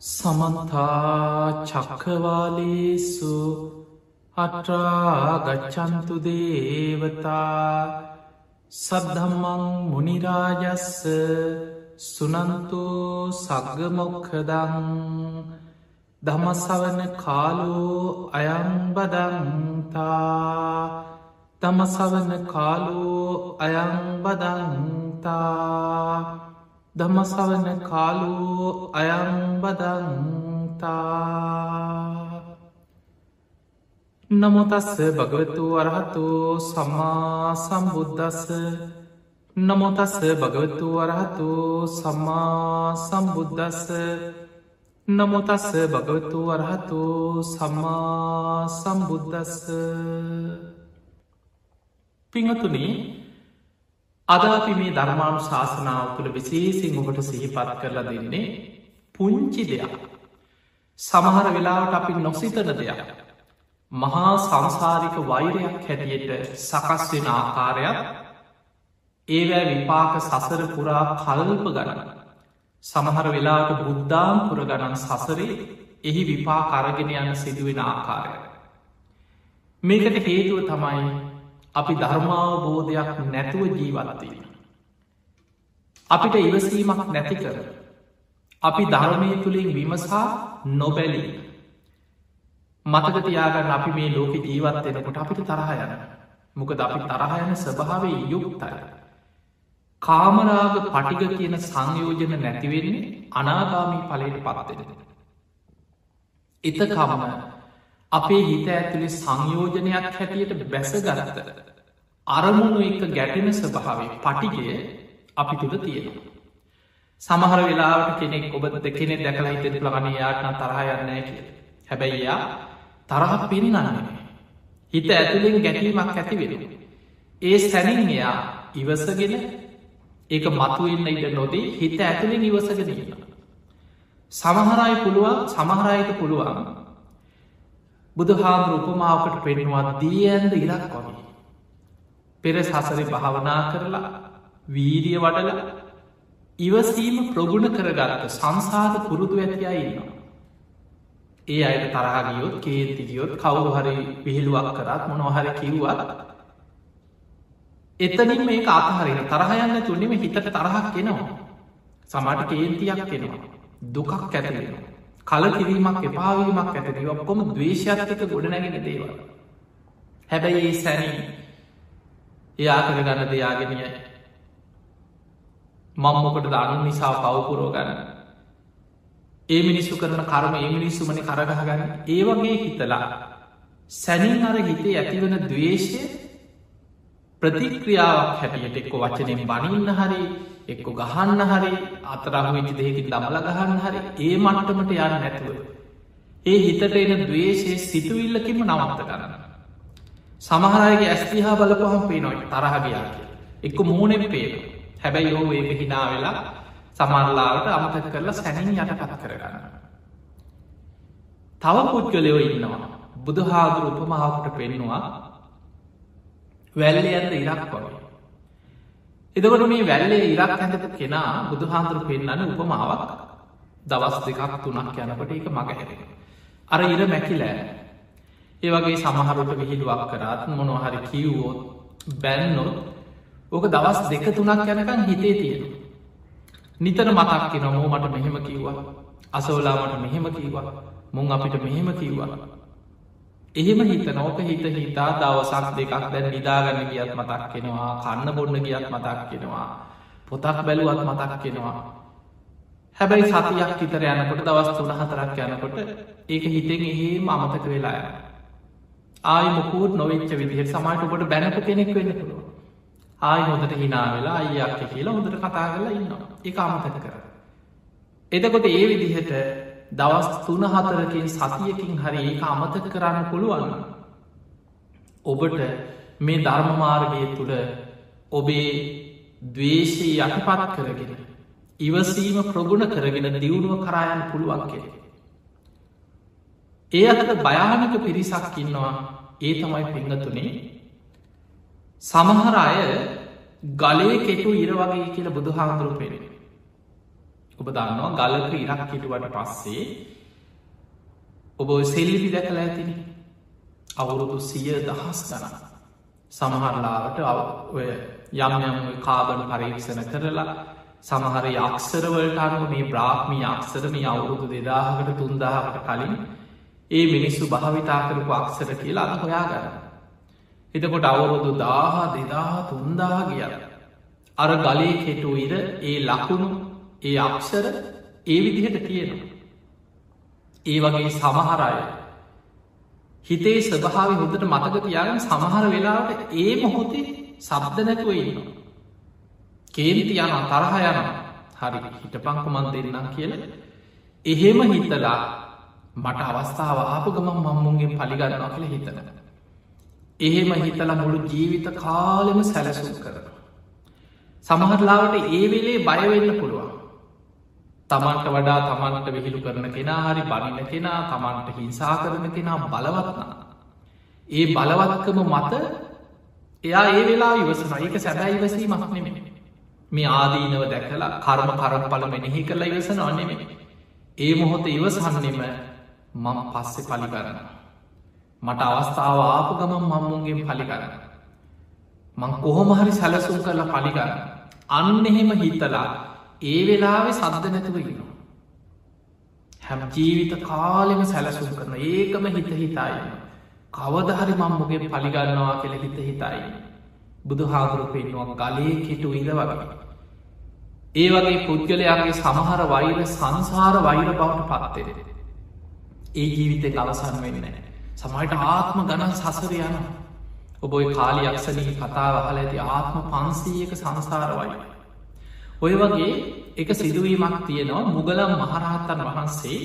සමන්තා චක්කවාලේසු අට්‍රාගච්චන්තු දේවතා සද්ධම්මං මුනිරාජස්ස සුනන්තු සග්ගමොක්කදං දමසවන කාලෝ අයංබදන්තා දමසවන කාලෝ අයංබදන්තා දමසවන කාලූ අයංබදන්තා නමුතස්ස භගවතු වරහතු සම්මා සම්බුද්ධස්ස නමුතස්ස භගවතු වරහතු සම්මා සම්බුද්ධස්ස නමුතස්ස භගවතු වරහතු සම්මා සම්බුද්ධස්ස පිංහතුනේ අද අපි මේ ධර්මාණු ශාසනාව තුළ විශේසින් ඔබට සිහිපත් කරලා දෙන්නේ පුංචි දෙයක්. සමහර වෙලාවට අපි නොසිතන දෙයක්. මහා සංසාරික වෛරයක් හැටියට සකස් වෙන ආකාරයක් ඒවෑ විපාක සසර පුරා කල්ප ගණන. සමහර වෙලාට බුද්ධාම් පුර ගණන් සසරේ එහි විපා කරගෙන යන සිදුවෙන ආකාරය. මේකට හේතුව තමයි අපි ධර්මාවබෝධයක් නැතුව ජීවත්වීම. අපිට ඉවසීමක් නැති කර. අපි ධර්මය තුළින් විමසා නොබැලී. මතකතියාගන්න අපි මේ ලෝක ජීවත්වෙනකොට අපිට තරහයන. මොකද අපි තරහයන ස්වභාවේ යුක්තයි. කාමරාග පටිග කියන සංයෝජන නැතිවෙන්නේ අනාගාමී පලයට පත්වෙන. එතකමම අපේ හිත ඇතුළේ සංයෝජනයක් හැටියට බැස ගරත අරමුණු එක ගැටෙන ස්වභාවේ පටිගය අපි තුළ තියෙනවා. සමහර වෙලාට කෙනෙක් ඔබ දෙකෙනෙ දැකලා හිතෙන ලගන යාටන තරහයන්නෑ කිය. හැබැයි එයා තරහ පිරිනන්නේ. හිත ඇතුළින් ගැටීමක් ඇති වෙන. ඒ සැනින් එයා ඉවසගෙන ඒක මතුවෙන්න ඉට නොදී හිත ඇතුළින් ඉවසගෙන ඉන්න. සමහරයි පුළුවන් සමහරයට පුළුවන් බුදු හාමුදුර උපමාවකට පෙන්වා දී ඇන්ද ඉරක් වගේ. පෙර සසර භාවනා කරලා වීරිය වඩල ඉවසීම ප්‍රගුණ කරගත්ත සංසාධ පුරුදු ඇතියා ඉන්නවා. ඒ අයට තරහගියොත් කේතිගියොත් කවුරු හරි පිහිළුවක් කරත් මොනොහරි කිව්වත් එතනින් මේ අතහරින තරහයන්න තුන්නෙම හිතට තරහක් කෙනවා. සමට කේන්තියක් කෙනවා. දුකක් ඇතිෙනවා. කල කිරීමක් එපාවීමක් ඇතිව ඔක්කොම දවේශයක්ක ගොඩනැගෙන දේවල්. හැබැයි ඒ සැනී එයා කර ගන්න දෙයාගෙනය මංමොකට දනු නිසා පවපුරෝ ගන්න. ඒ මිනිස්සු කරන කරම ඒ මිනිස්සුමන කරගහගන්න ඒ වගේ හිතලා සැනින් අර හිතේ ඇතිවන දවේශය ප්‍රතික්‍රියාවක් හැටියට එක්ක වචනෙන් බනින්න හරි එක්කො ගහන්න හරි අතරහම වෙච්චි දෙයකින් දමල ගහන්න හරි ඒ මට්ටමට යන්න නැතුව. ඒ හිතට එන දවේශය සිතුවිල්ලකින්ම නවත්ත කරන්න. සමහරගේ ඇස්තිහා බලපහම් පේනොයි තරහගයා කිය. එක්ක මූනෙම පේන හැබැයි යෝ ඒක හිනා වෙලා සමල්ලාට අමතක කරලා සැනින් යටපත් කරගන්න. තව පුද්ගලයෝ ඉන්නවා බුදු හාදුර උපමහාකට පෙන්නවා වැල්ලි ඇද ඉරක් වගේ. එදකොට මේ වැල්ලේ ඉරක් හැඳපු කෙනා බුදු හාන්දුරු පෙන්න්නන උපමාවක්. දවස් දෙකක් තුනක් යනකොට එක මග හැරෙන. අර ඉර මැකිලෑ. ඒ වගේ සමහරුට විහිළුවක් කරත් මොනොහරි කිව්වෝත් බැන්නොත් ඕක දවස් දෙක තුනක් යැනකන් හිතේ තියෙන. නිතර මතක්කි නොමෝ මට මෙහෙම කිව්වා. අසෝලාමට මෙහෙම කිව්වා. මුං අපිට මෙහෙම කිව්වා. එහෙම හිත නෝක හිත හිතා දවසක් දෙකක් දැන් නිදාගන්න ගියත් මතක් කෙනවා කන්න බොන්න ගියත් මතක් කෙනවා පොතක් බැලුවත් මතක් කෙනවා හැබැයි සතියක් හිතර යනකොට දවස් තුන හතරක් යනකොට ඒක හිතෙන් එහෙම අමතක වෙලා ආය මොකූත් නොවෙච්ච විදිහ සමට ඔබට බැනපු කෙනෙක් වෙන්න පුළුව ආය හොදට හිනා වෙලා අයියක් කියලා හොඳට කතා කරලා ඉන්නවා. එක අමතක කර එතකොට ඒ විදිහට දවස් තුන හතරකින් සතියකින් හරි ඒ අමතක කරන්න පුළුවන්. ඔබට මේ ධර්මමාර්ගය තුළ ඔබේ දවේශී යටපත් කරගෙන ඉවසීම ප්‍රගුණ කරගෙන දියුණුව කරායන් පුළුවන් කෙනෙ ඒ අතට භයානක පිරිසක් ඉන්නවා. ඒ තමයි පිංගතුනේ සමහර අය ගලේ කෙටු ඉර වගේ කියල බුදුහාමුදුරු පෙරේ ඔබ දන්නවා ගලක ඉරක් හිටුවට පස්සේ ඔබ සෙල්ලිපි දැකලා ඇතින අවුරුදු සිය දහස් ගන සමහරලාවට ඔය යම් යම් කාබන පරීක්ෂණ කරලා සමහර යක්ෂරවලට අනුව මේ බ්‍රාහ්මී අක්ෂර මේ අවුරුදු දෙදාහකට තුන්දාහකට කලින් ඒ මිනිස්සු භාවිතා කරපු අක්ෂර කියලා අද හොයා ගන්න. එතකොට අවුරුදු දාහ දෙදා තුන්දා ගිය. අර ගලේ කෙටු ඉර ඒ ලකුණු ඒ අක්ෂර ඒ විදිහට තියෙනවා. ඒ වගේ සමහරය හිතේ ස්වභාව හොදට මතක තියාගෙන සමහර වෙලාවට ඒ මොහොතේ සබ්ද නැතුව ඉන්නවා. කේන්ති යන තරහ යන හරි හිට පංකමන් දෙන්නම් කියල එහෙම හිතලා මට අවස්ථාව ආපු ගමන් මම්මුන්ගේ පලිගන්නවා කළ හිතන. එහෙම හිතල මුළු ජීවිත කාලෙම සැලසුම් කරන. සමහරලාවට ඒ වෙලේ බයවෙන්න පුළුවන්. තමන්ට වඩා තමන්ට විහිළු කරන කෙනා හරි බනින්න කෙනා තමන්ට හිංසා කරන කෙනා බලවත්නා. ඒ බලවත්කම මත එයා ඒ වෙලා ඉවසන ඒක සැබැයි ඉවසීමක් නෙමෙන. මේ ආදීනව දැකලා කර්ම කරපල මෙනෙහි කරලා ඉවසන අන්නෙම ඒ මොහොත ඉවසහන්නෙම මම පස්සෙ පලි කරන්න මට අවස්ථාව ආපු ගමන් මම්මුන්ගේ පලි කරන්න මං කොහොමහරි සැලසුම් කරලා පලිගන්න අන්න එහෙම හිතලා ඒ වෙලාවෙ සද්ද නැතුව ඉන්නවා හැම ජීවිත කාලෙම සැලසුම් කරන ඒකම හිත හිතායි කවදහරි මම්මුගේ පලිගන්නවා කෙළ හිත හිතායි බුදු හාදුරු පෙන්වා ගලේ කෙටු ඉද වගේ. ඒ වගේ පුද්ගලයාගේ සමහර වෛර සංසාර වෛර බවට පත්තෙර. ඒ ජීවිතෙ අවසන් වෙන්න. සමයිට ආත්ම ගණන් සසර යන ඔබොයි කාලි අක්ෂණී කතාව හල ඇති ආත්ම පන්සීයක සංසාර වයි. ඔය වගේ එක සිදුවීමක් තියෙනවා මුගලම් මහරහත්තන් වහන්සේ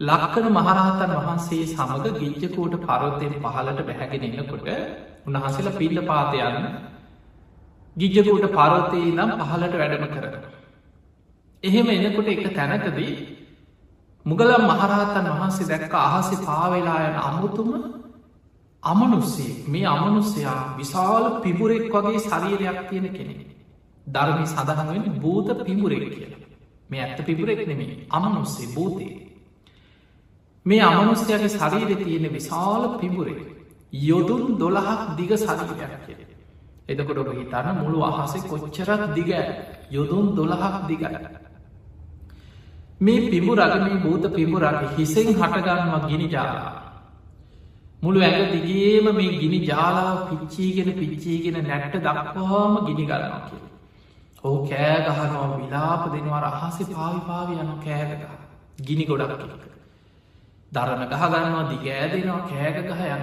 ලක්කන මහරහතන් වහන්සේ සමඟ ගිජ්ජකෝට පරොත්තයෙන් පහලට බැහැගෙන එන්නකොට උන්වහන්සේල පිල්ල පාතයන්න ගිජ්ජකූට පරොත්තේ නම් පහලට වැඩම කරන. එහෙම එනකොට එක තැනකදී මුගලම් මහරහතන් වහන්සේ දැක්ක අහසේ පාවෙලා යන අමුතුම අමනුස්සේ මේ අමනුස්සයා විශාල පිබුරෙක් වගේ ශරීරයක් තියෙන කෙනෙ. ධර්මි සඳහන් වෙන භූත පිබුරෙක් කියලා. මේ ඇත්ත පිබුරෙක් නෙමේ අමනුස්සේ භූතයේ. මේ අමනුස්්‍යයාගේ ශරීර තියෙන විශාල පිබුරේ යොදුන් දොළහක් දිග සරිරයක් කිය. එතකොට ඔබ හිතන්න මුළු අහසේ කොච්චරක් දිග යොදුන් දොළහක් දිගයි. මේ පිබුරග මේ භූත පිබුරගේ හිසෙන් හටගන්නවා ගිනි ජාලා. මුළු ඇඟ දිගේම මේ ගිනි ජාලා පිච්චීගෙන පිච්චීගෙන නැට්ට දක්වාම ගිනි ගලනවා කිය. ඕ කෑගහනවා විලාප දෙනවා අහසේ පාවි පාවි යන කෑගක ගිනි ගොඩක් කියක. දරන ගහගන්නවා දිගෑදෙනවා කෑග ගහ යන.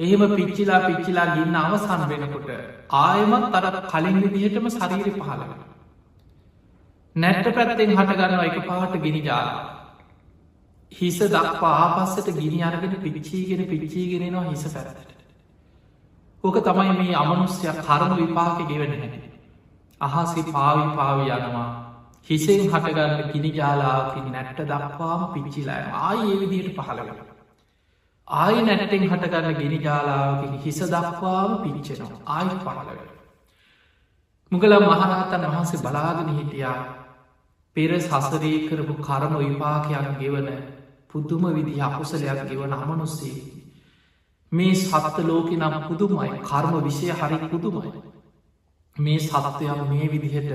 එහෙම පිච්චිලා පිච්චිලා ගින්න අවසන් වෙනකොට ආයමත් අරත් කලින් විදිහටම ශරීරි පහලව. නැට්ට පැත්තෙන් හටගන්නවා එක පාට ගිනි ජාලා. හිස දක්වා ආපස්සට ගිනි අරගෙන පිච්චීගෙන පිච්චීගෙනෙනවා හිස පැරතට. ඕක තමයි මේ අමනුස්්‍යයක් කරම විපාක ගෙවෙන හැට. අහසි පාවි පාවි යනවා හිසෙන් හටගන්න ගිනි ජාලාකින් නැට්ට දක්වාම පිච්චිලා ආය ඒ විදියට පහළවෙන. ආය නැටෙන් හටගන්න ගෙනි ජාලාකින් හිස දක්වාම පිච්චෙනවා ආයි පහළවෙන. මුගල මහරහතන් වහන්සේ බලාගෙන හිටියා පෙර සසරී කරපු කරම විපාකයක් ගෙවන පුදුම විදි අකුසලයක් ගෙවන අමනුස්සේ. මේ සත්ත ලෝක නම් පුදුමයි කර්ම විෂය හරි පුදුමයි. මේ සත්වයක් මේ විදිහට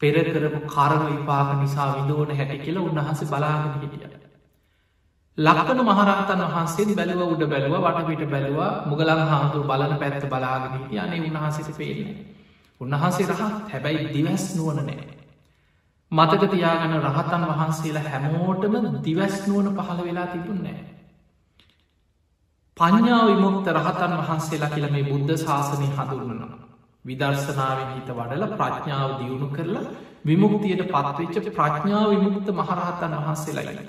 පෙර කරපු කරම විපාක නිසා විඳෝන හැටි කියල උන්වහස බලාගෙන හිටිය. ලක්කන මහරහතන් වහන්සේ බැලුව උඩ බැලුව වටපිට බැලවා මුගලන් හාමුදුර බලන පැත්ත බලාගෙන හිටිය අනේ උන්වහන්සේට පේන්නේ. උන්වහන්සේ රහත් හැබැයි දිවැස් නුවන නෑ. මතක තියාගන රහතන් වහන්සේලා හැමෝටම දිවැස් නුවන පහළ වෙලා තිබුන්නෑ. පඥාව විමුක්ත රහතන් වහන්සේලා කියල මේ බුද්ධ ශාසනය හඳුරනවා. විදර්ශනාවෙන් හිත වඩල ප්‍රඥාව දියුණු කරලා විමුක්තියට පත්වෙච්ච ප්‍රඥාව විමුක්ත මහරහතන් වහන්සේලායි.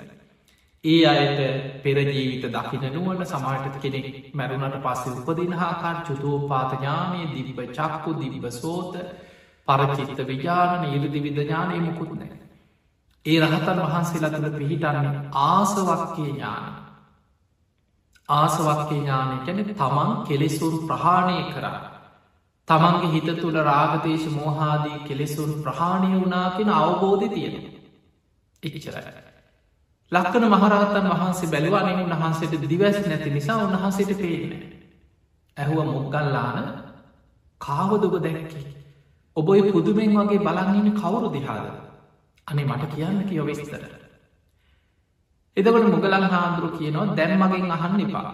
ඒ අයට පෙරජීවිත දකින නුවන්න සමාටත කෙනෙක් මැරුණට පස්සේ උපදින හාකාර චුතෝපාතඥානය දිබ්බ චක්කු දිබ්බ සෝත පරචිත්ත විජානන ඉරදි විදඥානය මුකුත් නෑ. ඒ රහතන් වහන්සේලා තුළ පිහිටන්නේ ආසවක්කේ ඥාන. ආසවක්කේ ඥානය කැන තමන් කෙලෙසුරු ප්‍රහාණය කරන්න. තමන්ගේ හිත තුළ රාගතේශ මෝහාදී කෙලෙසුන් ප්‍රහාණය වනා කෙන අවබෝධ තියෙන එච්චරයි. ලක්කන මහරහතන් වහන්සේ බැලවානෙන් උන්වහන්සේට දිවැස් නැති නිසා උන්වහන්සේට පේන ඇහුව මුක්ගල්ලාන කාවදොබ දැක්කේ? ඔබොයි පුදුමෙන් වගේ බලන්නන්න කවුරු දිහාද අනේ මට කියන්න කියව විස්තර. එදකට මුගලන් හාන්දුරු කියනවා දැන් මගෙන් අහන්න එපා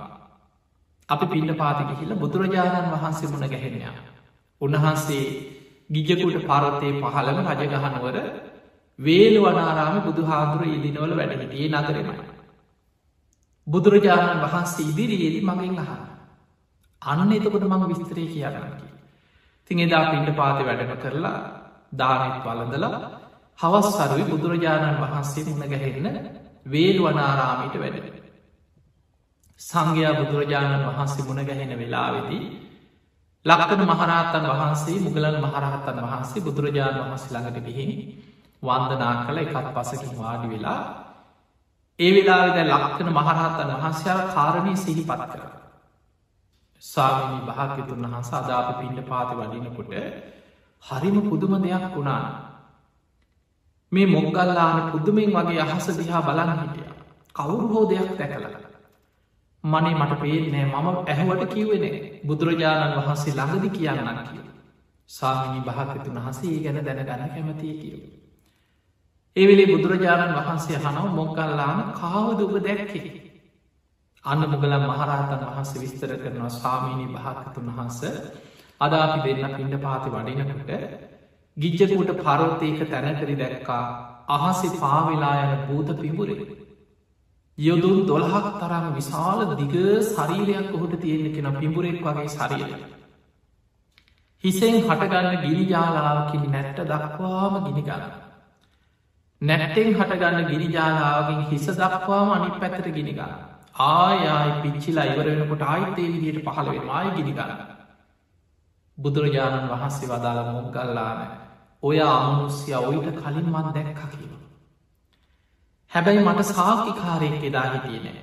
අපි පින්න පාතික හිල බුදුරජාණන් වහන්සේ මුණ ගැහෙනයා උන්වහන්සේ ගිජකුට පරතය පහළම රජගහනුවර වේලු වනාරාම බුදු හාදුර ඉදිනවල වැඩටේ නගරමයි. බුදුරජාණන් වහන්සේ ඉදිරියේදී මගින් අහන්න. අන්න එතකොට මම විස්තරය කියන්නකි. තින් එදා පින්ට පාති වැඩම කරලා දානෙත් වලඳලා හවස් සරුයි බුදුරජාණන් වහන්සේ මුණ ගැහෙන්න වේල් වනාරාමිට වැඩ. සංඝයා බුදුරජාණන් වහන්සේ මුණ ගැහෙන වෙලාවෙදී ලක්කන මහරහතන් වහන්සේ මුගලන් මහරහතන් වහන්සේ බුදුරජාණන් වහන්සේ ළඟට ගිහින් වන්දනා කළ එකත් පසකින් වාඩි වෙලා ඒ වෙලාවෙද ලක්කන මහරහතන් වහන්සයාල කාරණය සිහිපත් කර. ස්වාමිනී භාග්‍යතුන් වහන්ස අදාප පින්ඩ පාති වඩිනකොට හරිම පුදුම දෙයක් වුණා. මේ මොගල්ලාන පුදුමෙන් වගේ අහස දිහා බලන්න හිටිය. කවුරු හෝ දෙයක් දැකලල. මනේ මට පේනෑ මම ඇහුවට කිව්වෙන බුදුරජාණන් වහන්සේ ළඟදි කියන්නන්න කිය. සාමිනි භාකතුන් වහසේ ගැන දැනගන්න කැමතිය කියව. ඒවෙලේ බුදුරජාණන් වහන්සේ හනව මොක්කල්ලාන කාවද ඔබ දැක්කේ. අන්න මුගලන් මහරහතන් වහන්සේ විස්තර කරනවා ස්වාමීණී භාකතුන් වහන්ස අදාපි දෙන්න පින්ඩ පාති වඩිනකට ගිජ්ජකුට පරෝතයක තැනකරි දැක්කා අහසි පාවෙලා යන භූත පිබුරේ. යොදුන් දොළහක් තරම් විශාල දිග ශරීරයක් ඔහුට තියෙන කෙන පිඹුරෙක් වගේ ශරීර. හිසෙන් හටගන්න ගිනි ජාලාවකින් නැට්ට දක්වාම ගිනිගන්න. නැට්ටෙන් හටගන්න ගිනිජාලාවකින් හිස දක්වාම අනි පැතර ගිනිගන්න. ආයයි පිච්චිලා ඉවරෙනකොට ආයිතේ විදියට පහළවෙන ආය ගිනිගන්න. බුදුරජාණන් වහන්සේ වදාළ මොක්ගල්ලාන ඔය අමනුස්්‍ය ඔයිට කලින් මන් දැක්ක කියව. හැබැයි මට සාකිකාරයෙක් එදා හිටිය නෑ.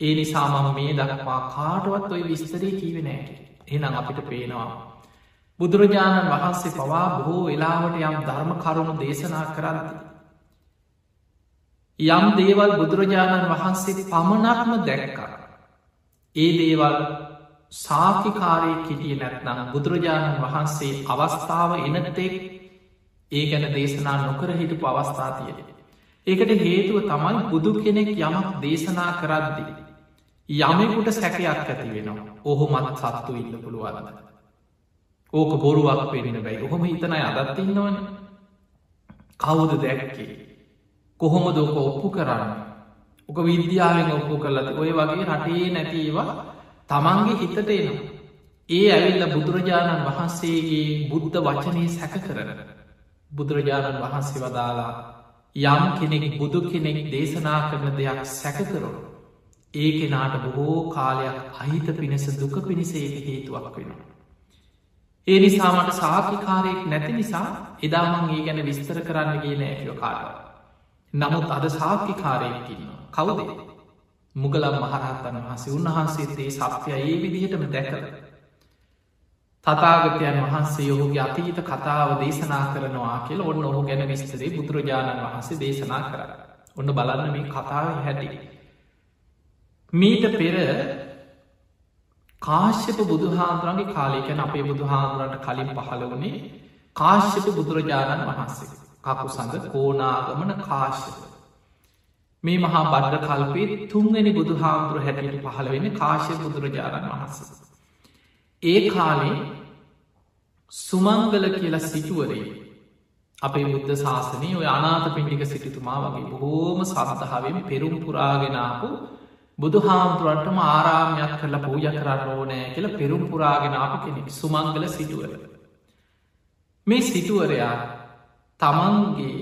ඒ නිසාමම මේ දක්වා කාටුවත් ඔය විස්තරී කීවෙනෑට එනම් අපිට පේනවා. බුදුරජාණන් වහන්සේ පවා බොහෝ වෙලාවට යම් ධර්ම කරුණු දේශනා කරන්ති. යම් දේවල් බුදුරජාණන් වහන්සේ පමණක්ම දැක්කා. ඒ දේවල් සාකිකාරය කිටිය නැත්නම් බුදුරජාණන් වහන්සේ අවස්ථාව එනතෙක් ඒ ගැන දේශනා නොකර හිටපු අවස්ථාතියට. ඒකට හේතුව තමයි බුදු කෙනෙක් යමක් දේශනා කරද්දී. යමෙකුට සැකයක් ඇති වෙනවා ඔහොමත් සත්තු ඉන්න පුළුවන්ද. ඕක බොරුවක් පෙනෙන බැයි ඔහොම හිතනයි අදත්තින්නවන කවුද දැක්කේ කොහොම දෝක ඔප්පු කරන්න ඕක විද්‍යාවෙන් ඔප්පු කරලද ඔය වගේ රටේ නැතිවා තමන්ගේ හිතට එනවා ඒ ඇවිල්ල බුදුරජාණන් වහන්සේගේ බුද්ධ වචනය සැක කරන බුදුරජාණන් වහන්සේ වදාලා යම් කෙනෙක් බුදු කෙනෙක් දේශනා කරන දෙයක් සැකකරු ඒ කෙනාට බොහෝ කාලයක් අහිත පිණිස දුක පිණිසේක හේතුවක් වෙනවා. ඒ නිසාමට සාකිකාරයෙක් නැති නිසා එදාමන් ඒ ගැන විස්තර කරන්න ගේ නෑකව කාටව. නමුත් අද සාක්කිකාරයෙක්කින්න කවුද මුගලම් මහරහතන් වහසේ උන්වහන්සේතේ සත්‍යය ඒ විදිහටම දැකල තතාගතයන් වහන්සේ ඔහුගේ අතීත කතාව දේශනා කරනවා කියල ඔන්න ඔහු ගැන විස්තරේ බුදුරජාණන් වහන්සේ දේශනා කර. ඔන්න බලන්න මේ කතාව හැටි. මීට පෙර කාශ්‍යප බුදුහාන්දුරන්ගේ කාලයකැන අපේ බුදුහාන්දුරන්ට කලින් පහළ වනේ කාශ්‍යප බුදුරජාණන් වහන්සේ. කකු සඳ කෝනාගමන කාශ්‍යප. මේ මහා බඩ්ඩ කල්පේ තුන්වැනි බුදු හාමුදුර හැටියට පහළ වෙන කාශ්‍ය බුදුරජාණන් වහන්ස. ඒ කාලේ සුමංගල කියලා සිටුවරේ අපේ බුද්ධ ශාසනය ඔය අනාත පිටික සිටිතුමා වගේ බොහෝම සත්හාවෙන් පෙරුම් පුරාගෙනාපු බුදු හාමුදුරන්ටම ආරාමයක් කරලා පූජ කරන්න ඕනෑ කියල පෙරුම් පුරාගෙනාපු කෙනෙක් සුමංගල සිටුවර. මේ සිටුවරයා තමන්ගේ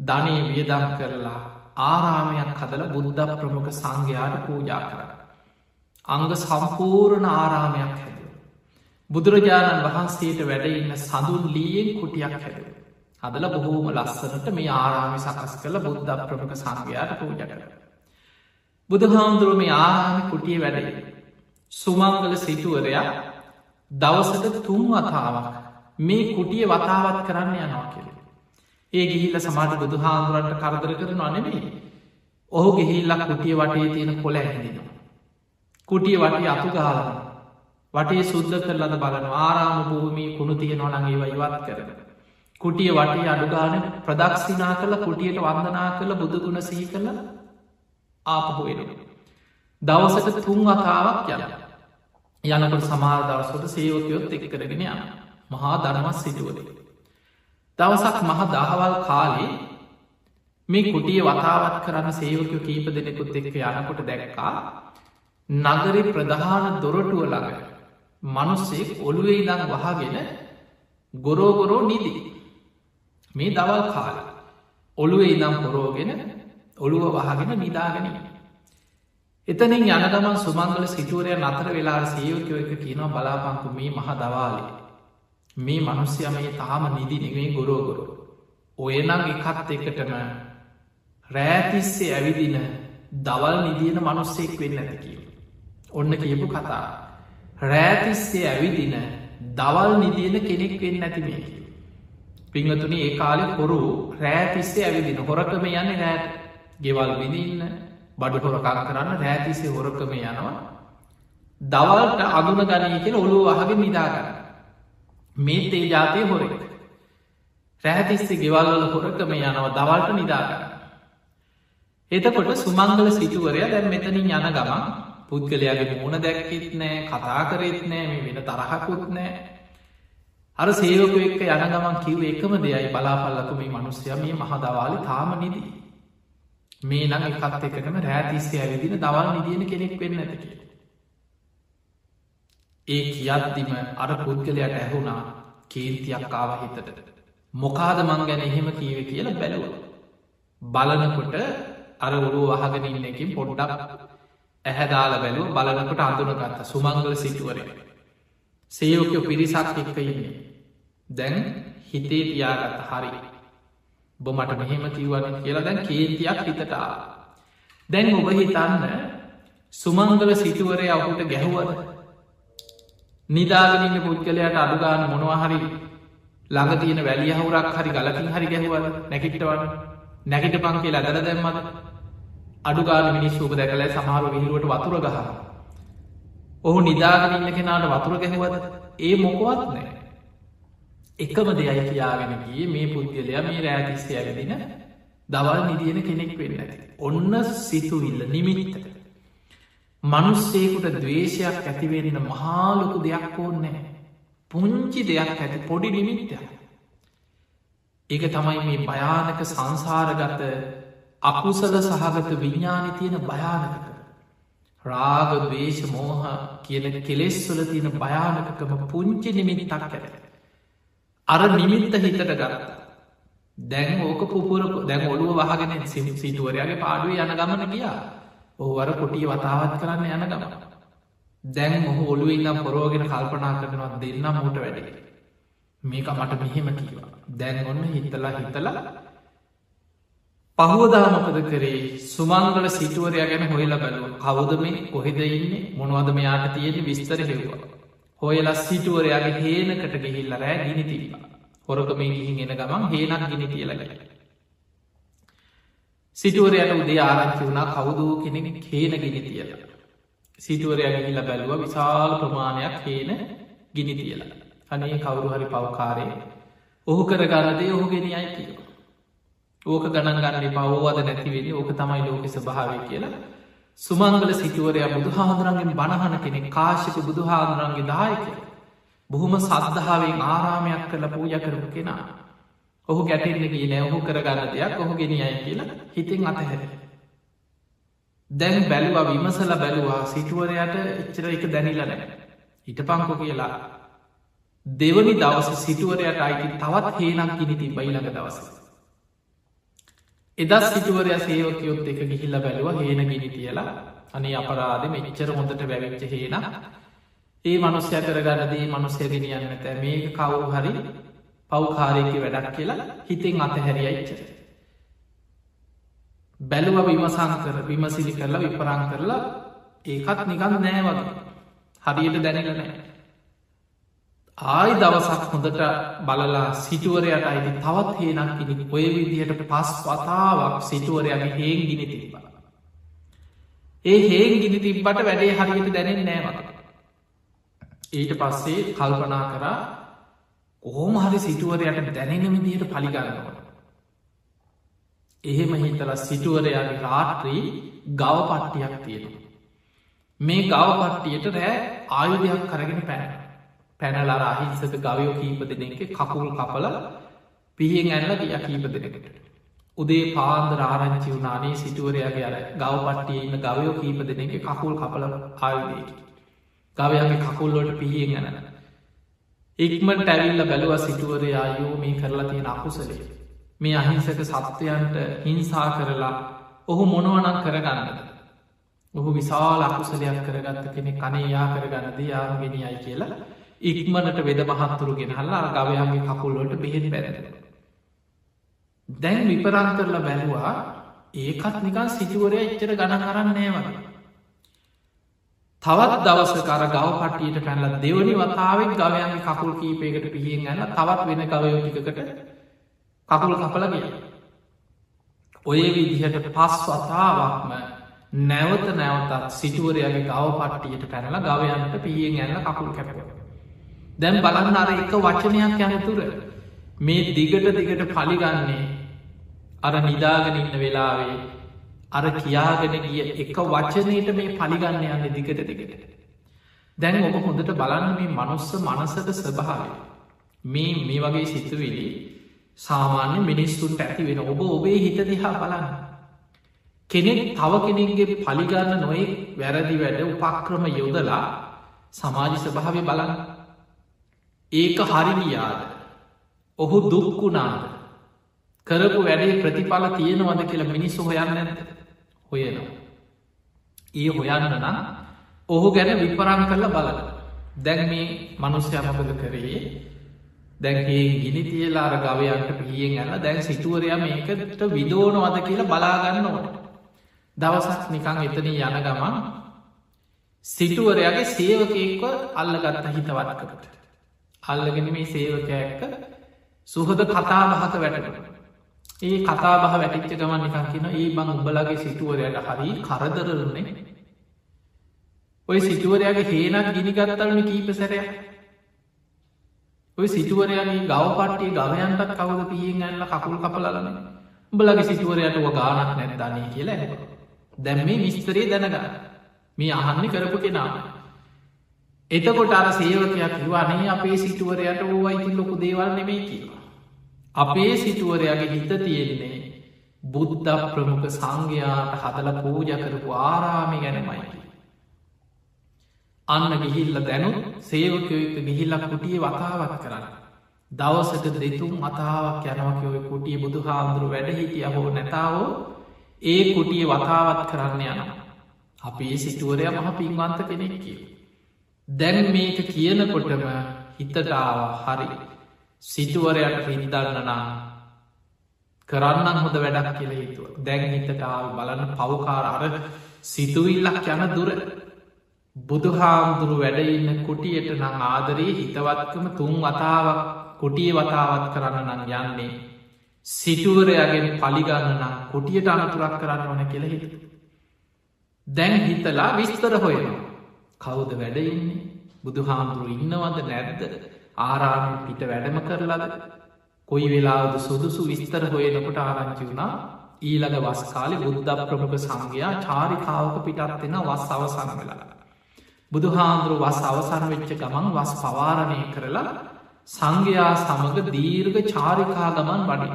ධනය වියදම් කරලා ආරාමයක් හදල බුද්ධ ප්‍රමුඛ සංඝයාට පූජා කර. අංග සම්පූර්ණ ආරාමයක් හැද. බුදුරජාණන් වහන්සේට වැඩඉන්න සඳුන් ලීයෙන් කුටියක් හැද. හදල බොහෝම ලස්සනට මේ ආරාමි සකස් කළ බුද්ධ ප්‍රමුඛ සංඝයාට පූජ කර. බුදුහාමුදුරුව මේ ආරාමි කුටිය වැඩ. සුමංගල සිටුවරයා දවසට තුන් වතාවක් මේ කුටිය වතාවත් කරන්න යනවා කියල. ඒ ගිහිල්ල සමාට බුදු හාමුදුරන්ට කරදර කරන අනෙමේ ඔහු ගෙහිල්ලක් කුටිය වටේ තියෙන කොළ ඇහිදිනවා. කුටිය වටේ අතු ගාලන වටේ සුද්ද කරලද බලන ආරාම භූමී කුණු තිය නොනගේ වයිවත් කරන. කුටිය වටේ අඩුගාන ප්‍රදක්ෂිනා කළ කුටියට වන්දනා කළ බුදුගුණ සිහි කළ ආපහුවෙන. දවසට තුන් වතාවක් යන යනකට සමාර දවසට සේවකයොත් එක් කරගෙන යන මහා ධනමත් සිටුවලේ. දවසක් මහ දහවල් කාලේ මේ කුටිය වතාවත් කරන්න සේවකයෝ කීප දෙනෙකුත් එක්ක යනකොට දැක්කා නගරි ප්‍රධාන දොරටුව ළඟ මනුස්සෙක් ඔළුවේ ඉදං වහගෙන ගොරෝගොරෝ නිදී. මේ දවල් කාල ඔළුවේ ඉදම් පොරෝගෙන ඔළුව වහගෙන නිදාගැනීම එතනින් යන ගමන් සුමංගල සිටුවරය නතර වෙලා සේවකයෝ එක කියනවා බලාපංකු මේ මහ දවාලේ. මේ මනුස්්‍යය මේ තාම නිදි නෙවේ ගොරෝගොර ඔයනම් එකත් එකටම රෑතිස්සේ ඇවිදින දවල් නිදියන මනුස්සෙක් වෙන්න ඇති කියීම ඔන්න කියපු කතා රෑතිස්සේ ඇවිදින දවල් නිදියන කෙනෙක් වෙන්න ඇති මේ. පිංහතුනි ඒ කාලෙ හොරු රෑතිස්සේ ඇවිදින හොරකම යන්න රෑට ගෙවල් විදින්න බඩු හොරකා කරන්න රෑතිසේ හොරකම යනවා. දවල්ට අගුණ ගනී කියෙන ඔළුව අහගේ නිදාගන්න මේ තේ ජාතය හොරෙක්. රෑතිස්සේ ගෙවල්වල හොරකම යනවා දවල්ට නිදාගන්න එතකොට සුමංගල සිටුවරය දැන් මෙතනින් යන ගමන් පුද්ගලයාගේ මුණ දැක්කෙත් නෑ කතා කරෙත් නෑ මේ වෙන තරහකුත් නෑ. අර සේවක එක්ක යන ගමන් කිව් එකම දෙයයි බලාපල්ලක මේ මනුස්්‍යය මේ මහදවාලි තාම නිදී. මේ නඟ එකත් එකටම රෑතිස්සේ ඇවිදින දවල් නිදියන කෙනෙක් වෙන්න ඇතක ඒ කියද්දිම අර පුද්ගලයට ඇහුණා කේන්තියක් ආව හිතට. මොකාද මං ගැන එහෙම කීව කියල බැලුව. බලනකොට අර ඔරුව වහගෙන ඉන්නකින් පොඩ්ඩක් ඇහැදාල බැලුව බලනකොට අඳුනගත්ත සුමංගල සිටුවරය. සේයෝකයෝ පිරිසක් එක්ක ඉන්නේ. දැන් හිතේ තියාගත්ත හරි. බොමට මෙහෙම කිව්වන කියලා දැන් කේන්තියක් හිතටා දැන් ඔබ හිතන්න සුමංගල සිටුවරය ඔහුට ගැහුවද? නිදාගනන්න පුද්ගලයට අඩුගාන මොනවහරි ළඟ තියෙන වැලිය හවරක් හරි ගලකින් හරි ගැහුවද? නැකිටවන්න නැකිට පං කියලා ඇදල දැම්මද? අඩුගාන මිනිස් ූප දැකල සමහර විහිරුවට වතුර ගහ ඔහු නිදාගනන්න කෙනාට වතුර ගැහවද? ඒ මොකවත් නෑ එකම දෙයයි කියාගෙනගේ මේ පුද්ගලයා මේ රෑතිස්ය ඇවිදින දවල් නිදියන කෙනෙක් වෙන්න. ඇති ඔන්න සිතුවිල්ල නිමිනිතක මනුස්සේකුට දවේශයක් ඇතිවෙන්න මහාලොකු දෙයක් ඕන්නෑ පුංචි දෙයක් ඇති පොඩි නිමිත්තයක් ඒක තමයි මේ භයානක සංසාරගත අකුසල සහගත විඤ්ඥානි තියෙන භයානකක රාග දවේශ මෝහ කියන කෙලෙස්වල තියෙන භයානකකම පුංචි නිමිනිතක් ඇත. අර නිමිත්ත හිතට ගත්ත. දැන් ඕක පුපුරපු දැන් ඔළුව වහගෙන සිනි සිටුවරයාගේ පාඩුව යන ගමන ගියා. ඔහුවර කොටිය වතාවත් කරන්න යන ගමන. දැන් මොහ ඔලු ඉන්නම් පොරෝගෙන කල්පනා කරනවා දෙන්න මෝට වැඩේ. මේක මට මෙහෙම කීවා දැන් ඔන්න හිතලා හිතලා පහෝදාමකද කරේ? සුමංගල සිටුවරය ගැන හොයල බැලුව. කවුද මේ? කොහෙද ඉන්නේ? මොනවද මෙයාට තියෙන විස්තර හෙව්වා. හොයල සිටුවරයාගේ හේනකට ගිහිල්ල රෑ ගිනි තිබා හොරකම ගිහින් එන ගමන් හේනක් ගිනි කියලගයි සිටුවරයට උදේ ආරංචි වුණා කවුදූ කෙනෙක් හේන ගිනි තියල. සිටුවරය ගිහිල බැලුව විශාල ප්‍රමාණයක් හේන ගිනි තියලා. අනේ කවුරු හරි පවකාරය ඔහු කරගන්නදේ? ඔහු ගෙන අයි කිය ඕක ගණන් ගන්න පවෝවද නැතිවෙේ ඕක තමයි ලෝක ස්භාවය කියලා. සුමංගල සිටුවරය බුදු හාදුරන්ගෙන් බණහන කෙනෙ කාශික බුදු හාදුරන්ගේ දායක බොහොම සද්ධාවෙන් ආරාමයක් කළ පූජ කරපු කෙනා. ඔහු ගැටෙන්න්න කිය නෑ ඔහු කරගන්න දෙයක් ඔහු ගෙනියයි කියලා හිතින් අතහැර. දැන් බැලුව විමසල බැලුවා සිටුවරයට එච්චර එක දැනිලන හිට පංකො කියලා. දෙවනි දවස සිටුවරයට අයිති තවත් හේනක් ගිනිති බයිලඟ දවස. එදස් සිටුවරය සේවකයොත් එක ගිහිල්ල බැලුව හේන ගිනි තියලා. අනේ අපරාධ මෙච්චර හොඳට වැැවිච්ච හේන ඒ මනුස්්‍ය කරගන්නදී මනුස්්‍ය ගෙනියන්න ඇත මේක කවුරු හරි පව්කාරයක වැඩක් කියලා හිතෙන් අතහැරියයිච්චර බැලුව විමසං කර විමසිලි කරලා විපරං කරලා ඒකත් නිකන් නෑ වගේ. හරියට දැනල නෑ. ආයි දවසක් හොඳට බලලා සිටුවරයට අයිති තවත් හේනක් ඉනි ඔය විදිහට පස් වතාවක් සිටුවරයාගේ හේන් ගිනි තිබ්බ. ඒ හේන් ගිනි තිබ්බට වැඩේ හරියට දැනෙන් නෑමට. ඊට පස්සේ කල්පනා කරා ඕම හරි සිටුවරයට දැනෙන විදිහට පලිගන්නවට. එහෙම හිතල සිටුවරයාගේ රාත්‍රී ගව පට්ටියක් තියෙනවා. මේ ගව පට්ටියට රෑ ආයුධයක් කරගෙන පැන පැනලර අහිංසක ගවයෝ කීප දෙනෙක කකුල් කපල පිහියෙන් ඇල්ල ගිය කීප දෙනෙකට. උදේ පාන්ද රාරංචි වුනානේ සිටුවරයාගේ අර ගව පට්ටිය ඉන්න ගවයෝ කීප දෙනෙක කකුල් කපල ආයුදයකි. ගවයාගේ කකුල්ලොට පිහියෙන් ඇනන. ඉක්මට ඇවිල්ල බැලුව සිටුවරයායෝ මේ කරලා තියෙන අකුසලේ. මේ අහිංසක සත්වයන්ට හිංසා කරලා ඔහු මොනුවනක් කරගන්නද. ඔහු විශාල අකුසලයක් කරගත්ත කෙනෙ කනේ යා කරගන්නද යාගෙනයයි කියලා ඉක්මනට වෙද මහත්තුරු ගෙනහල්ලා ගවයාගේ කකුල්ලොට බෙහෙත් පැරෙන. දැන් විපරන්තරල බැලවා ඒකත් නිකන් සිටුවරය එච්චර ගණ කරන්නේ වගේ. තවත් දවස කර ගව පටියට පැනල දෙවනි වතාවෙක් ගවයන්ගේ කකුල් කීපයකට පිහියෙන් ඇන්න තවත් වෙන ගවයෝටිකට කකුල් කපල ගිය. ඔය විදිහට පස් වතාවක්ම නැවත නැවතත් සිටුවරයාගේ ගව පට්ටියට පැනල ගවයන්ට පියෙන් ඇන්න කකුල් කැපව. දැන් බලන්න අර එක වචනයක් යනතුර මේ දිගට දිගට පලිගන්නේ අර නිදාගෙන ඉන්න වෙලාවේ අර කියාගෙන ගිය එක වචනයට මේ පලිගන්න යන්න දිගට දිගට. දැන් ඔබ හොඳට බලන්න මේ මනුස්ස මනසට ස්වභාවය. මේ මේ වගේ සිතුවිලි සාමාන්‍ය මිනිස්සුන්ට ඇති වෙන ඔබ ඔබේ හිත දිහා බලන්න. කෙනෙක් තව කෙනෙක්ගේ පලිගන්න නොයෙක් වැරදි වැඩ උපක්‍රම යොදලා සමාජ ස්භාවය බලන්න. ඒක හරිගියාද. ඔහු දුක්කුණාද. කරපු වැඩේ ප්‍රතිඵල තියෙනවද කියලා මිනිස්සු හොයන්න නැත හොයනවා. ඒ හොයන්න නම් ඔහු ගැන විපරන් කරලා බලන. දැන් මේ මනුස්්‍යයමකද කරේ දැන්ගේ ගිනි තියලාර ගවයන්ට පියෙන් ඇන්න දැන් සිටුවරයා මේකට විදෝනවද කියලා බලාගන්න ඕට. දවසක් නිකං එතන යන ගමන් සිටුවරයාගේ සේවකයෙක්ව අල්ලගත්ත හිතවත්කට. අල්ලගෙන මේ සේවකයක්ක සුහද කතා බහක වැටකට. ඒ කතා බහ වැටිච්ච ගමන් නිකන් කියන ඒ බං උබලගේ සිටුවරයට හරි කරදරරන්නේ. ඔය සිටුවරයාගේ හේනක් ගිනිගත්තලම කීප සැරයක්. ඔය සිටුවරයාගේ ගව පට්ටිය ගවයන්ටත් කවද පියෙන් ඇල්ල කකුල් කපලලන? උඹලගේ සිටුවරයට ව ගානක් නැත්දානය කියලා ඇ දැම් මේ විස්තරේ දැනගන්න. මේ අහන්න කරපු කෙනා එතකොට අර සේවකයක් වනේ අපේ සිටුවරයට වූවයිති ලොකු දේවල් නෙමේ කියලා අපේ සිටුවරයාගේ හිත තියෙන්නේ බුද්ධ ප්‍රමුඛ සංඝයාට හදල පූජ කරපු ආරාමි ගැනමයිකි අන්න ගිහිල්ල දැනු සේවකයක ගිහිල්ලක් කුටිය වතාවත් කරන්න. දවසට දෙතුම් මතාවක් යනවකයොය කුටිය බුදු හාමුදුරු වැඩ හිටිය හෝ නැතාවෝ ඒ කුටිය වතාවත් කරන්න යන. අපේ සිටුවරය මහ පින්වන්ත කෙනෙක් කිය. දැන් මේක කියනකොටම හිතටාව හරි සිටුවරයට හිනිදන්නනා කරන්න හොඳ වැඩක් කියල හිතුව දැන් හිතටාව බලන්න පවකාර අර සිතුවිල්ලක් යන දුර බුදුහාමුදුරු වැඩඉන්න කුටියට නං ආදරයේ හිතවත්කම තුන් වතාවක් කුටිය වතාවත් කරන්න නං යන්නේ සිටුවරයාගෙන් පලිගන්න නම් කුටියට අනතුරක් කරන්න වන කෙළෙහිට. දැන් හිතලා විස්තර හොයනවා. කවුද වැඩඉන්නේ බුදුහාමුදුරු ඉන්නවද නැද්ද ආරාම පිට වැඩම කරලද කොයි වෙලාද සුදුසු විස්තර හොයනකොට ආරංචි වුණා ඊළඟ වස්කාලි බුද්ධ ප්‍රමුඛ සංඝයා චාරිකාවක පිටත්වෙන වස් අවසන වෙලා. බුදුහාන්දුරු වස් අවසන වෙච්ච ගමන් වස් පවාරණය කරලා සංඝයා සමඟ දීර්ඝ චාරිකා ගමන් වඩින.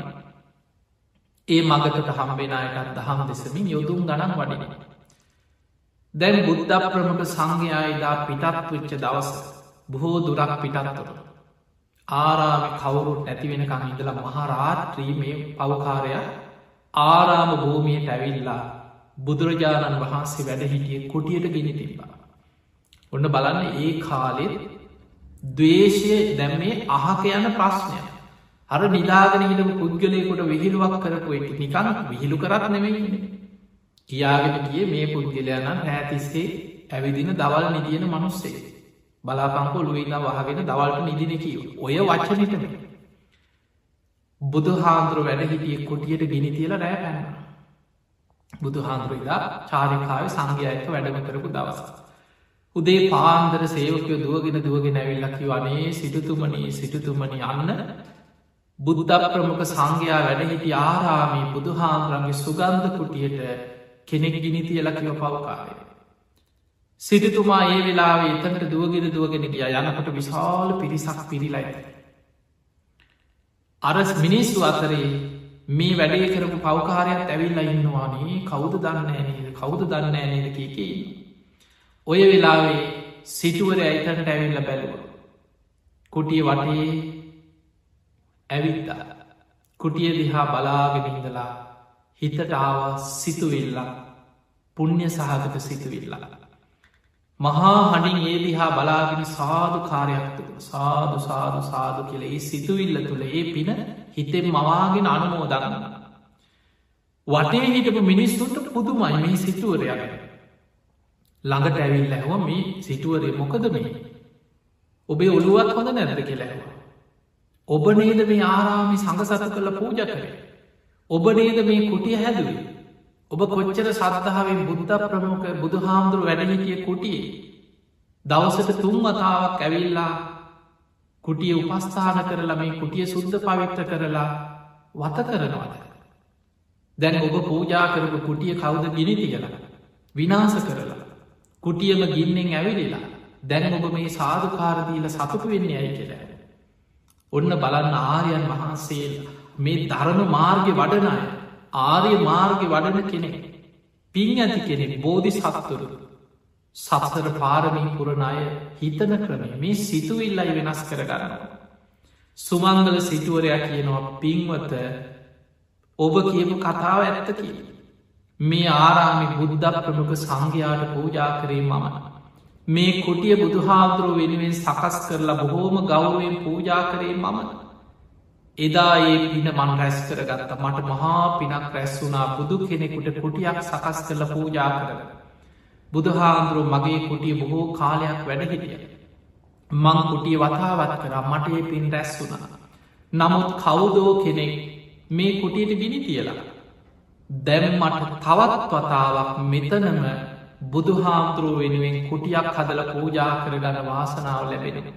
ඒ මගකට හම්බෙනයටත් දහම් දෙසමින් යොදුම් ගණන් වඩින. දැන් බුද්ධ ප්‍රමුඛ සංඝයායිදා පිටත් වෙච්ච දවස බොහෝ දුරක් පිටත්තුර. ආරාම කවුරුත් ඇතිවෙනකං ඉඳලා මහරාත්‍රී මේ පවකාරය ආරාම භූමියට ඇවිල්ලා බුදුරජාණන් වහන්සේ වැඩ හිටිය කුටියට ගෙන තිබා. ඔන්න බලන්න ඒ කාලෙත් දවේශය දැම් මේ අහක යන ප්‍රශ්නය අර නිදාගෙන හිටම පුද්ගලයකොට විහිළුවක් කරපු එක නිකන් විහිළු කරත් නෙමෙයි කියාගෙන කිය මේ පුද්ගලයනන් ඇතිස්සේ ඇවිදින දවල් නිදියන මනුස්සේ. බලාපංකෝ ලුවන්න වහගෙන දවල්ට නිදින කිය. ඔය වච්චනටම බුදු හාන්දුර වැඩ හිටිය කොටියට ගිනි තියල රෑ පැන්න බුදු හාන්දුරයිදා චාරිකාව සංඝයක වැඩම කරපු දවස. උදේ පාන්දර සේවකයෝ දුවගෙන දුවගෙන ඇවිල්ලකි වනේ සිටතුමනී සිටතුමනි අන්න බුද්ධ ප්‍රමුඛ සංඝයා වැඩහිටි ආරාමී බුදුහාන්දුරන්ගේ සුගන්ධ කුටියට කෙනෙක් ගිනි තියලකිව පවකාරය. සිටතුමා ඒ වෙලාවේ එතකට දුවගෙන දුවගෙන ගිය යනකට විශාල පිරිසක් පිරිලයි. අරස් මිනිස්සු අතරේ මේ වැඩේ කරපු පවකාරයක් ඇවිල්ල ඉන්නවානේ කවුද දන්න නේද කවුද දන්න නේද කියකයි. ඔය වෙලාවේ සිටුවර ඇයිතට ඇවිල්ල බැලුව. කුටිය වටේ ඇවිත්තා. කුටිය දිහා බලාගෙනින්දලා හිතට ආවා සිතුවිල්ලා පුුණ්්‍ය සහගත සිතුවිල්ලා. මහා හඬින් ඒ දිහා බලාගෙන සාධු කාරයක් තුළ සාධු සාධු සාධු කියල ඒ සිතුවිල්ල තුළ ඒ පින හිතෙන් මවාගෙන අනුමෝදගන්න. වටේ හිටපු මිනිස්සුන්ට පුදුමයි මේ සිතුවරයගෙන. ළඟට ඇවිල් ඇහව මේ සිටුවරය මොකද මේ ඔබේ ඔළුවත් හොඳ නැද්ද කෙලැව. ඔබ නේද මේ ආරාමි සඟසත කළ පූජ කරේ. ඔබ නේද මේ කුටිය හැදුවේ. ඔබ කොච්චර සත්තාවෙන් බුද්ධ ප්‍රමුඛ බුදු හාමුදුරු වැඩහිටිය කුටියේ. දවසට තුන් වතාවක් ඇවිල්ලා කුටිය උපස්ථාන කරලා මේ කුටිය සුද්ධ පවිත්‍ර කරලා වත කරනවාද. දැන් ඔබ පූජා කරපු කුටිය කවුද ගිනි කියලා. විනාස කරලා. කුටියම ගින්නෙන් ඇවිලිලා දැන් ඔබ මේ සාධකාරදීල සතුටු වෙන්නේ ඇයි කියලා. ඔන්න බලන්න ආරයන් වහන්සේ මේ ධර්ම මාර්ග වඩනය ආරය මාර්ග වඩන කෙනෙ පින් ඇති කෙනෙ බෝධි සත්තුරු සත්සර පාරමී පුරණය හිතන ක්‍රම මේ සිතුවිල්ලයි වෙනස් කරගන්නවා. සුමංගල සිටුවරයක් කියනවා පින්වත ඔබ කියපු කතාව ඇත්ත කිය. මේ ආරාමි බුද්ධ ප්‍රමුඛ සංඝයාට පූජා කරේ මමන. මේ කුටිය බුදුහාදුරුව වෙනුවෙන් සකස් කරලා බොහෝම ගෞරුවෙන් පූජා කරේ මම එදා ඒ පින මන් රැස් කරගත්ත. මට මහා පිනක් රැස් වුනා බුදු කෙනෙකුට කුටියක් සකස් කරල පූජා කරන බුදුහාන්දුරුව මගේ කුටිය බොහෝ කාලයක් වැඩ හිටිය. මං කුටිය වතාවත් කරා. මට ඒ පින් රැස් වුනා නමුත් කවුදෝ කෙනෙක් මේ කුටියට ගිනි තියලා? දැම් මට තවත් වතාවක් මෙතනම බුදුහාමුදුරුව වෙනුවෙන් කුටියක් හදල පූජා කරගන වාසනාව ලැබෙන.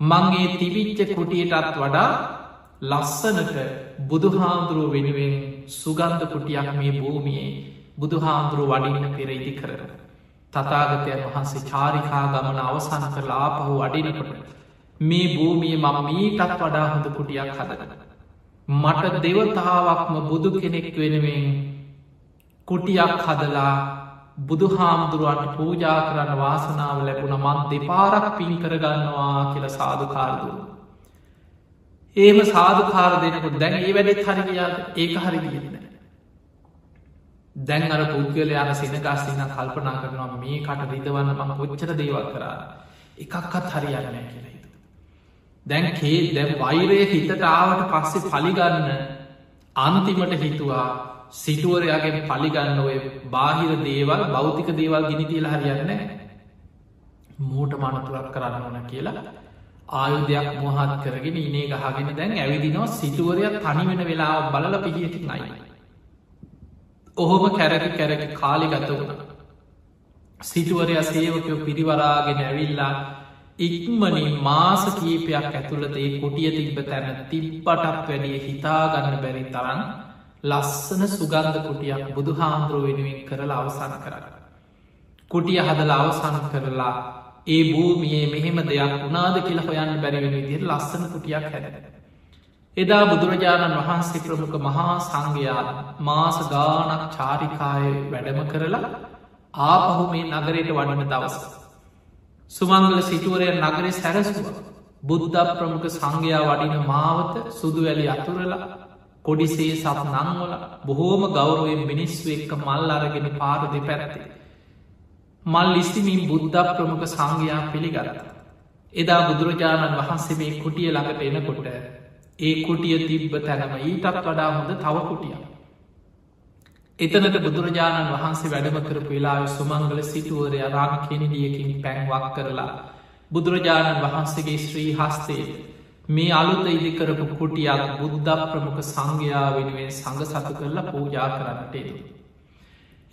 මංගේ තිවිච්ච කුටියටත් වඩා ලස්සනට බුදුහාමුදුරුව වෙනුවෙන් සුගන්ධ කුටියක් මේ භූමියයේ බුදුහාමුදුරුව වඩින්න පෙර ඉදි කරන. තතාගතයන් වහන්සේ චාරිකා ගමන අවසන් කරලා පහු වඩිනකොට. මේ භූමිය මම මීටත් වඩා හොඳ කුටියක් හදගන. මට දෙවතාවක්ම බුදු කෙනෙක් වෙනුවෙන් කුටියක් හදලා බුදුහාමුදුරුවන්ට පූජා කරන්න වාසනාව ලැබුණ මන් දෙපාරක් පින් කරගන්නවා කියල සාධකාරදුරු. ඒම සාධකාර දෙනකුත් දැන් ඒ වැඩෙත් හරිගයාද ඒක හරි කියන්න. දැන් අර පුද්ගල අර සිනගස්සින කල්පනා කරනවා මේ කට රිදවන්න මම කොච්චර දේවල් කරා එකක්කත් හරියන්න කියලා හිතු. දැන් කේ දැම් වෛරය හිතට ආවට පස්සේ පලිගන්න අන්තිමට හිතුවා සිටුවරයාගේ පලිගන්න ඔය බාහිර දේවල් බෞතික දේවල් ගිනි තියල හරියන්න මූට මනතුරක් කරන්න ඕන කියලා ආයුධයක් මොහත් කරගෙන ඉනේ ගහගෙන දැන් ඇවිදිනවා සිටුවරයක් තනිවෙන වෙලා බලල පිහියති නයි. ඔහොම කැරකි කැරකි කාලි ගත වුණ. සිටුවරය සේවකයෝ පිරිවරාගෙන ඇවිල්ලා ඉක්මනින් මාස කීපයක් ඇතුළත ඒ කොටිය තිබ තැන තිබ්බටක් වැඩිය හිතාගන්න බැරි තරන්න ලස්සන සුගන්ධ කුටියක් බුදු හාන්දුරුව වෙනුවෙන් කරලා අවසන් කරන්න. කුටිය හදල අවසන් කරලා ඒ භූමියයේ මෙහෙම දෙයක් වුණාද කියලා හොයන්න බැරිවෙන විදිර ලස්සන කුටියක් හැද. එදා බුදුරජාණන් වහන්සේ ප්‍රමුඛ මහා සංඝයා මාස ගානක් චාරිකාය වැඩම කරලා ආපහු මේ නගරයට වඩන දවස. සුමංගල සිටුවරය නගරේ සැරසුව බුද්ධ ප්‍රමුඛ සංඝයා වඩින මාවත සුදු වැලි අතුරලා කොඩිසේ සත් නංවල බොහෝම ගෞරුවෙන් මිනිස්සු එක්ක මල් අරගෙන පාර දෙපැත්තේ. මල් ඉස්තිමින් බුද්ධ ප්‍රමුඛ සංඝයා පිළිගරත. එදා බුදුරජාණන් වහන්සේ මේ කුටිය ළඟට එනකොට ඒ කුටිය තිබ්බ තැනම ඊටත් වඩා හොඳ තව කුටිය. එතනට බුදුරජාණන් වහන්සේ වැඩම කරපු වෙලා සුමංගල සිටුවරය රාග කෙනඩියකින් පැන්වක් කරලා බුදුරජාණන් වහන්සේගේ ශ්‍රී හස්තේ මේ අලුත ඉදිකරපු කුටියක් බුද්ධ ප්‍රමුඛ සංඝයා වෙනුවෙන් සඟ සතු කරලා පූජා කරන්නටේ.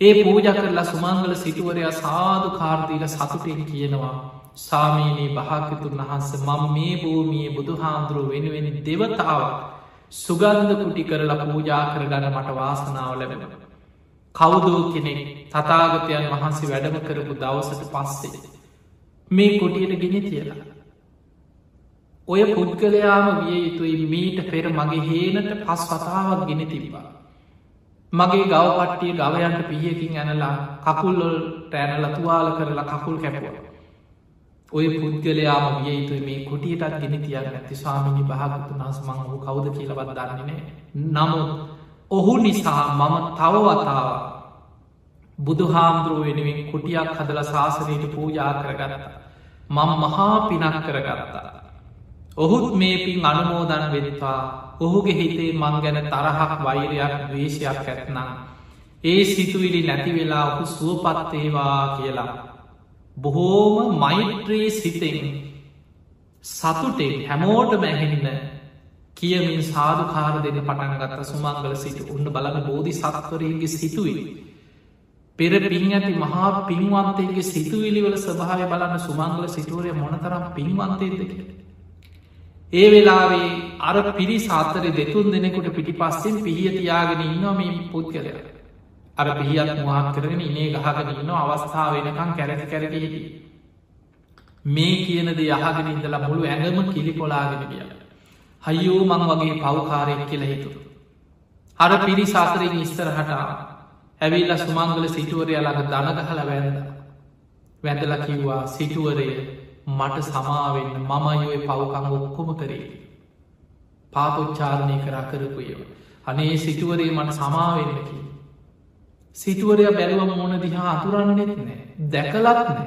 ඒ පූජ කරලා සුමංගල සිටුවරයා සාධු කාර්දීල සතුටෙන් කියනවා සාමීනී භාකතුන් වහන්ස මම මේ භූමියයේ බුදු හාන්දුරුව වෙනුවෙනි දෙවතාවක් සුගන්ධ කුටි කරලා පූජා කරගන්න මට වාසනාව ලැබෙන. කවුදෝ කෙනෙක් තතාගතයන් වහන්සේ වැඩම කරපු දවසට පස්සේ. මේ කොටියට ගෙන තියලා. ඔය පුද්ගලයාම විය යුතුයි මීට පෙර මගේ හේනට පස් වතාවක් ගෙන තිබ්බා. මගේ ගවපට්ටිය ගවයන්ට පියකින් ඇනලා කකුල්ලොල් තෑනල තුවාල කරලා කකුල් කැපුව. ඔය පුද්ගලයාම විය යුතුයි මේ කුටියටත් ගෙන තියන්න ඇති ස්වාමිනි භාගතු නස් මං හු කවුද කියලවත් දන්නේනේ. නමුත් ඔහු නිසා මම තවවතාව බුදුහාමුදුරුව වෙනුවෙන් කුටියක් හදල ශාසනයට පූජා කරගත්තා. මං මහා පිනක් කරගත්තා. ඔහුත් මේ පින් අනුමෝදන් වෙත්වා ඔහුගේ හිතේ මං ගැන තරහක් වෛරයක් දවේශයක් ඇත්නම්. ඒ සිතුවිලි නැති වෙලා ඔහු සුවපත්තේවා කියලා. බොහෝම මෛත්‍රී සිතෙන් සතුටෙන් හැමෝට මැහෙන්න කියමින් සාධකාර දෙන්න පටන් ගත්ත සුමංගල සිට උන්න බලන බෝධි සත්වරයන්ගේ සිතුවිලි. පෙර පින් ඇති මහා පින්වන්තයගේ සිතුවිලිවල ස්භාව බලන්න සුමංගල සිටුවරය මොනතරම් පින්වන්තයදක. ඒ වෙලාවේ අර පිරි සාතරය දෙතුන් දෙනෙකුට පිටි පස්සෙන් පිහියතියාගෙන ඉන්නම පුද්ගලය. අර පිහියත් මහත් කරගෙන ඉනේ ගහගෙන ඉන්න අවස්ථාව වෙනකම් කැරැති කැරටි මේ කියනද යහගෙන ඉඳලා මුළු ඇඟම කිලි කොලාගෙන ගිය. හයියෝ මං වගේ පවකාරයක් කියල හිතු. අර පිරි සාතරෙන් ඉස්තරහට ඇවිල්ල සුමංගල සිටුවරය ළඟ දනගහල වැැඳ. වැඳල කිව්වා සිටුවරය මට සමාවෙන්න මමයෝය පවකං ඔක්කොම කරේ. පාපොච්චාරණය කරා කරපුයව. අනේ සිටුවරේ මට සමාවෙන්නකි. සිටුවරය බැලුව මෝන දිහා අතුරන්නෙත් නෑ දැකලත් නෑ.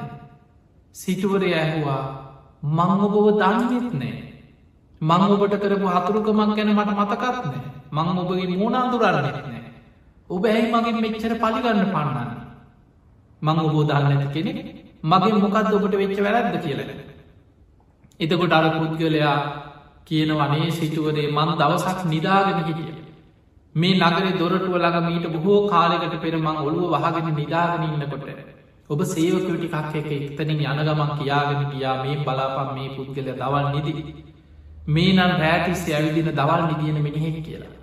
සිටුවරය ඇහුවා මං ඔබව දන්නෙත් නෑ. මං ඔබට කරපු හතුරුකමක් ගැන මට මතකත් නෑ මං ඔබගේ මෝන අතුරන්නෙත් නෑ. ඔබ ඇයි මගින් මෙච්චර පලිගන්න පන්නන්න. මං ඔබෝ දන්න ඇති කෙනෙ මගේ මොකක්ද ඔබට වෙච්ච වැරැද්ද කියලද. එතකොට අර පුද්ගලයා කියන වනේ සිටුවරේ මං දවසක් නිදාගෙන හිටිය. මේ නගරේ දොරටුව ළඟ මීට බොහෝ කාලෙකට පෙරමං ඔළුව වහගෙන නිදාගෙන ඉන්නකොට. ඔබ සේවකටි කක් එක එක්තනින් යනගමන් කියාගෙන ගියා මේ බලාපම් මේ පුද්ගල දවල් නිදී. මේ නම් රෑතිස්සේ ඇවිදින දවල් නිදියන මිනිහෙක් කියලා.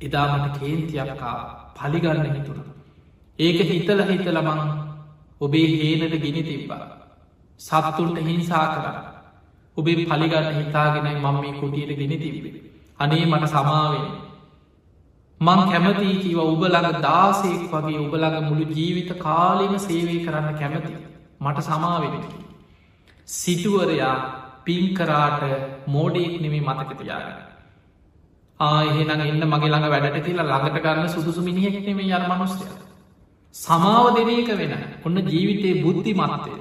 එදාමට කේන්තියක්කා පලිගන්න හිතුර. ඒක හිතල හිතලමං ඔබේ හේනට ගිනි තිබ්බා. සත්තුන්ට හිංසා කර. ඔබේ පලිගන්න හිතාගෙනයි මං මේ කුටියට ගෙන තිබේ. අනේ මට සමාවෙන්. මං කැමතිී කිව උබලඟ දාසෙක් වගේ උබලඟ මුළු ජීවිත කාලෙම සේවය කරන්න කැමති. මට සමාවෙනකි. සිටුවරයා පින්කරාට මෝඩෙක් නෙමේ මතකතියාගන්න. ආහෙනම් එන්න මගේ ළඟ වැඩට කියලා ළඟට ගන්න සුදුසු මිනිහෙක් නෙමේ යර මනුස්්‍යය. සමාව දෙන එක වෙන ඔන්න ජීවිතයේ බුද්ධි මත්තය.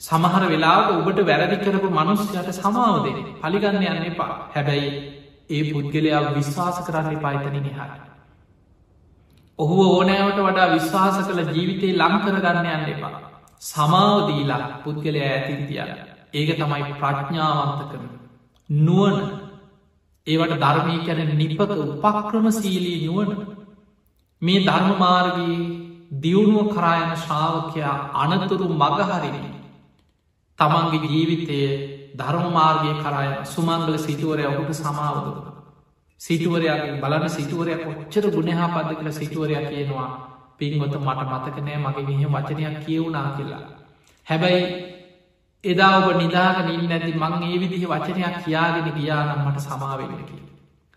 සමහර වෙලාට ඔබට වැරදි කරපු මනුස්්‍යයට සමාව දෙන පලිගන්න යන්න එපා හැබැයි ඒ පුද්ගලයා විශ්වාස කරන්න පායිතනින් හට. ඔහු ඕනෑවට වඩා විශ්වාස කළ ජීවිතේ ලංකරගන්න යන්න එපා. සමාවදීලා පුද්ගලයා ඇතිතිය ඒක තමයි ප්‍රඥාවන්ත කරන. නුවන ඒවට ධර්මී කැන නිපක උපක්‍රමසීලී නුවන මේ ධර්මමාර්ගී දියුණුව කරායන ශ්‍රාවකයා අනතුරු මගහරින තමන්ගේ ජීවිතය ධර්මමාර්ගය කරායන සුමංගල සිටුවරය ඔහුට සමාවදුන. සිටුවරයාගේ බලන සිටුවරයක් කොච්චර ගුණහා පද කළ සිටුවරයක් කියනවා පින්ගොත මට මතකනෑ මගේ මෙහ වචනයක් කියවුනා කියලා. හැබැයි එදා ඔබ නිදාගනින් නැති මං ඒ විදිහ වචනයක් කියාගෙන ගියානම් මට සමාවෙන්නකි.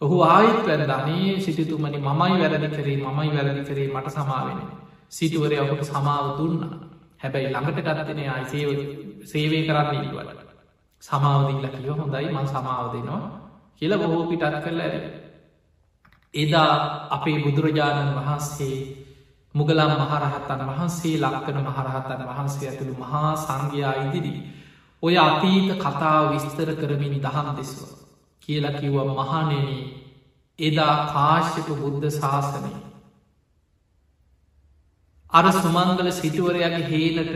ඔහු ආයත් වැරදනේ සිටිතුමනි මමයි වැරදි කරේ මමයි වැරදි කරේ මට සමාවෙන. සිටුවරය ඔහුට සමාව දුන්න හැබැයි ළඟට ගත්තනය අයිසේ සේවය කරන්න ඉවල. සමාවදිල්ල කිව හොඳයි මං සමාව දෙනවා කියල බොහෝ පිටත් කරල ඇර. එදා අපේ බුදුරජාණන් වහන්සේ මුගලම් මහරහත්තන් වහන්සේ ලක්කන මහරහතන් වහන්සේ ඇතුළු මහා සංඝයා ඉදිරි. ඔය අතීත කතාව විස්තර කරමින් දහම් දෙස්ව. කියලා කිව්ව මහනෙන එදා කාශ්‍යප බුද්ධ ශාසනය. අර සුමංගල සිටුවරයගේ හේලට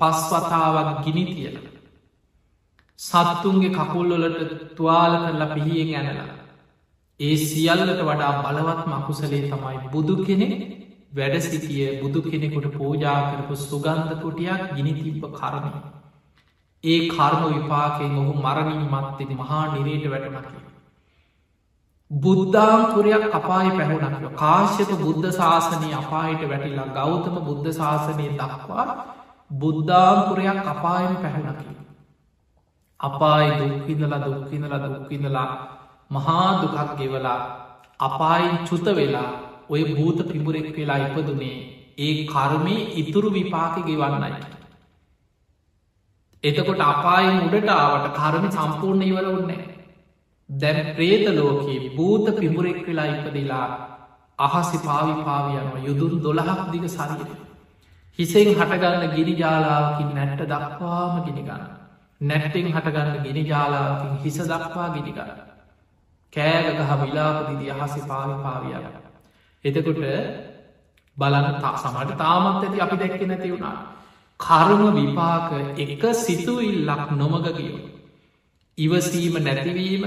පස්වතාවක් ගිනි තියලා. සත්තුන්ගේ කකුල්ලොලට තුවාල කරලා පිහියෙන් ඇනලා. ඒ සියල්ලට වඩා බලවත් මකුසලේ තමයි බුදු කෙනෙ වැඩ සිටිය බුදු කෙනෙකුට පෝජා කරපු සුගන්ධ කොටියක් ගිනි තිබ්බ කරණය. ඒ කර්ම විපාකෙන් ඔහු මරණින් මත්තෙන මහා නිරේට වැටනකි. බුද්ධාම්පුරයක් අපායි පැහුණක්ව කාශ්‍යප බුද්ධ ශාසනය අපායට වැටිලා ගෞතම බුද්ධ ශාසනය දක්වා බුද්ධාම්පුරයක් අපායෙන් පැහුණකි. අපායි දුක්කිඳලා දුක්කිඳලා දුක්කිඳලා මහා දුකක් ගෙවලා අපායින් චුත වෙලා ඔය භූත පිබුරෙක් වෙලා ඉපදුනේ ඒ කර්මය ඉතුරු විපාක ගෙවන්නයි. එතකොට අපායෙන් උඩට ආවට කර්මි සම්පූර්ණ ඉවර උන්නේ. දැන් ප්‍රේත ලෝකයේ භූත පිබුරෙක් වෙලා ඉපදිලා අහසි පාවි පාවියනවා යුදුන් දොළහක් දිග සරිය. හිසෙන් හටගන්න ගිනි ජාලාවකින් නැට්ට දක්වාම ගිනිගන්න. නැට්ටෙන් හටගන්න ගිනි ජාලාවකින් හිස දක්වා ගිනිගන්න. කෑගගහ විලාපදිදි අහසි පාවි පාවියන. එතකොට බලන්න තා සමට තාමත් ඇති අපි දැක්ක නැති වුණා. කර්ම විපාක එක සිතුවිල්ලක් නොමග කියෝ. ඉවසීම නැතිවීම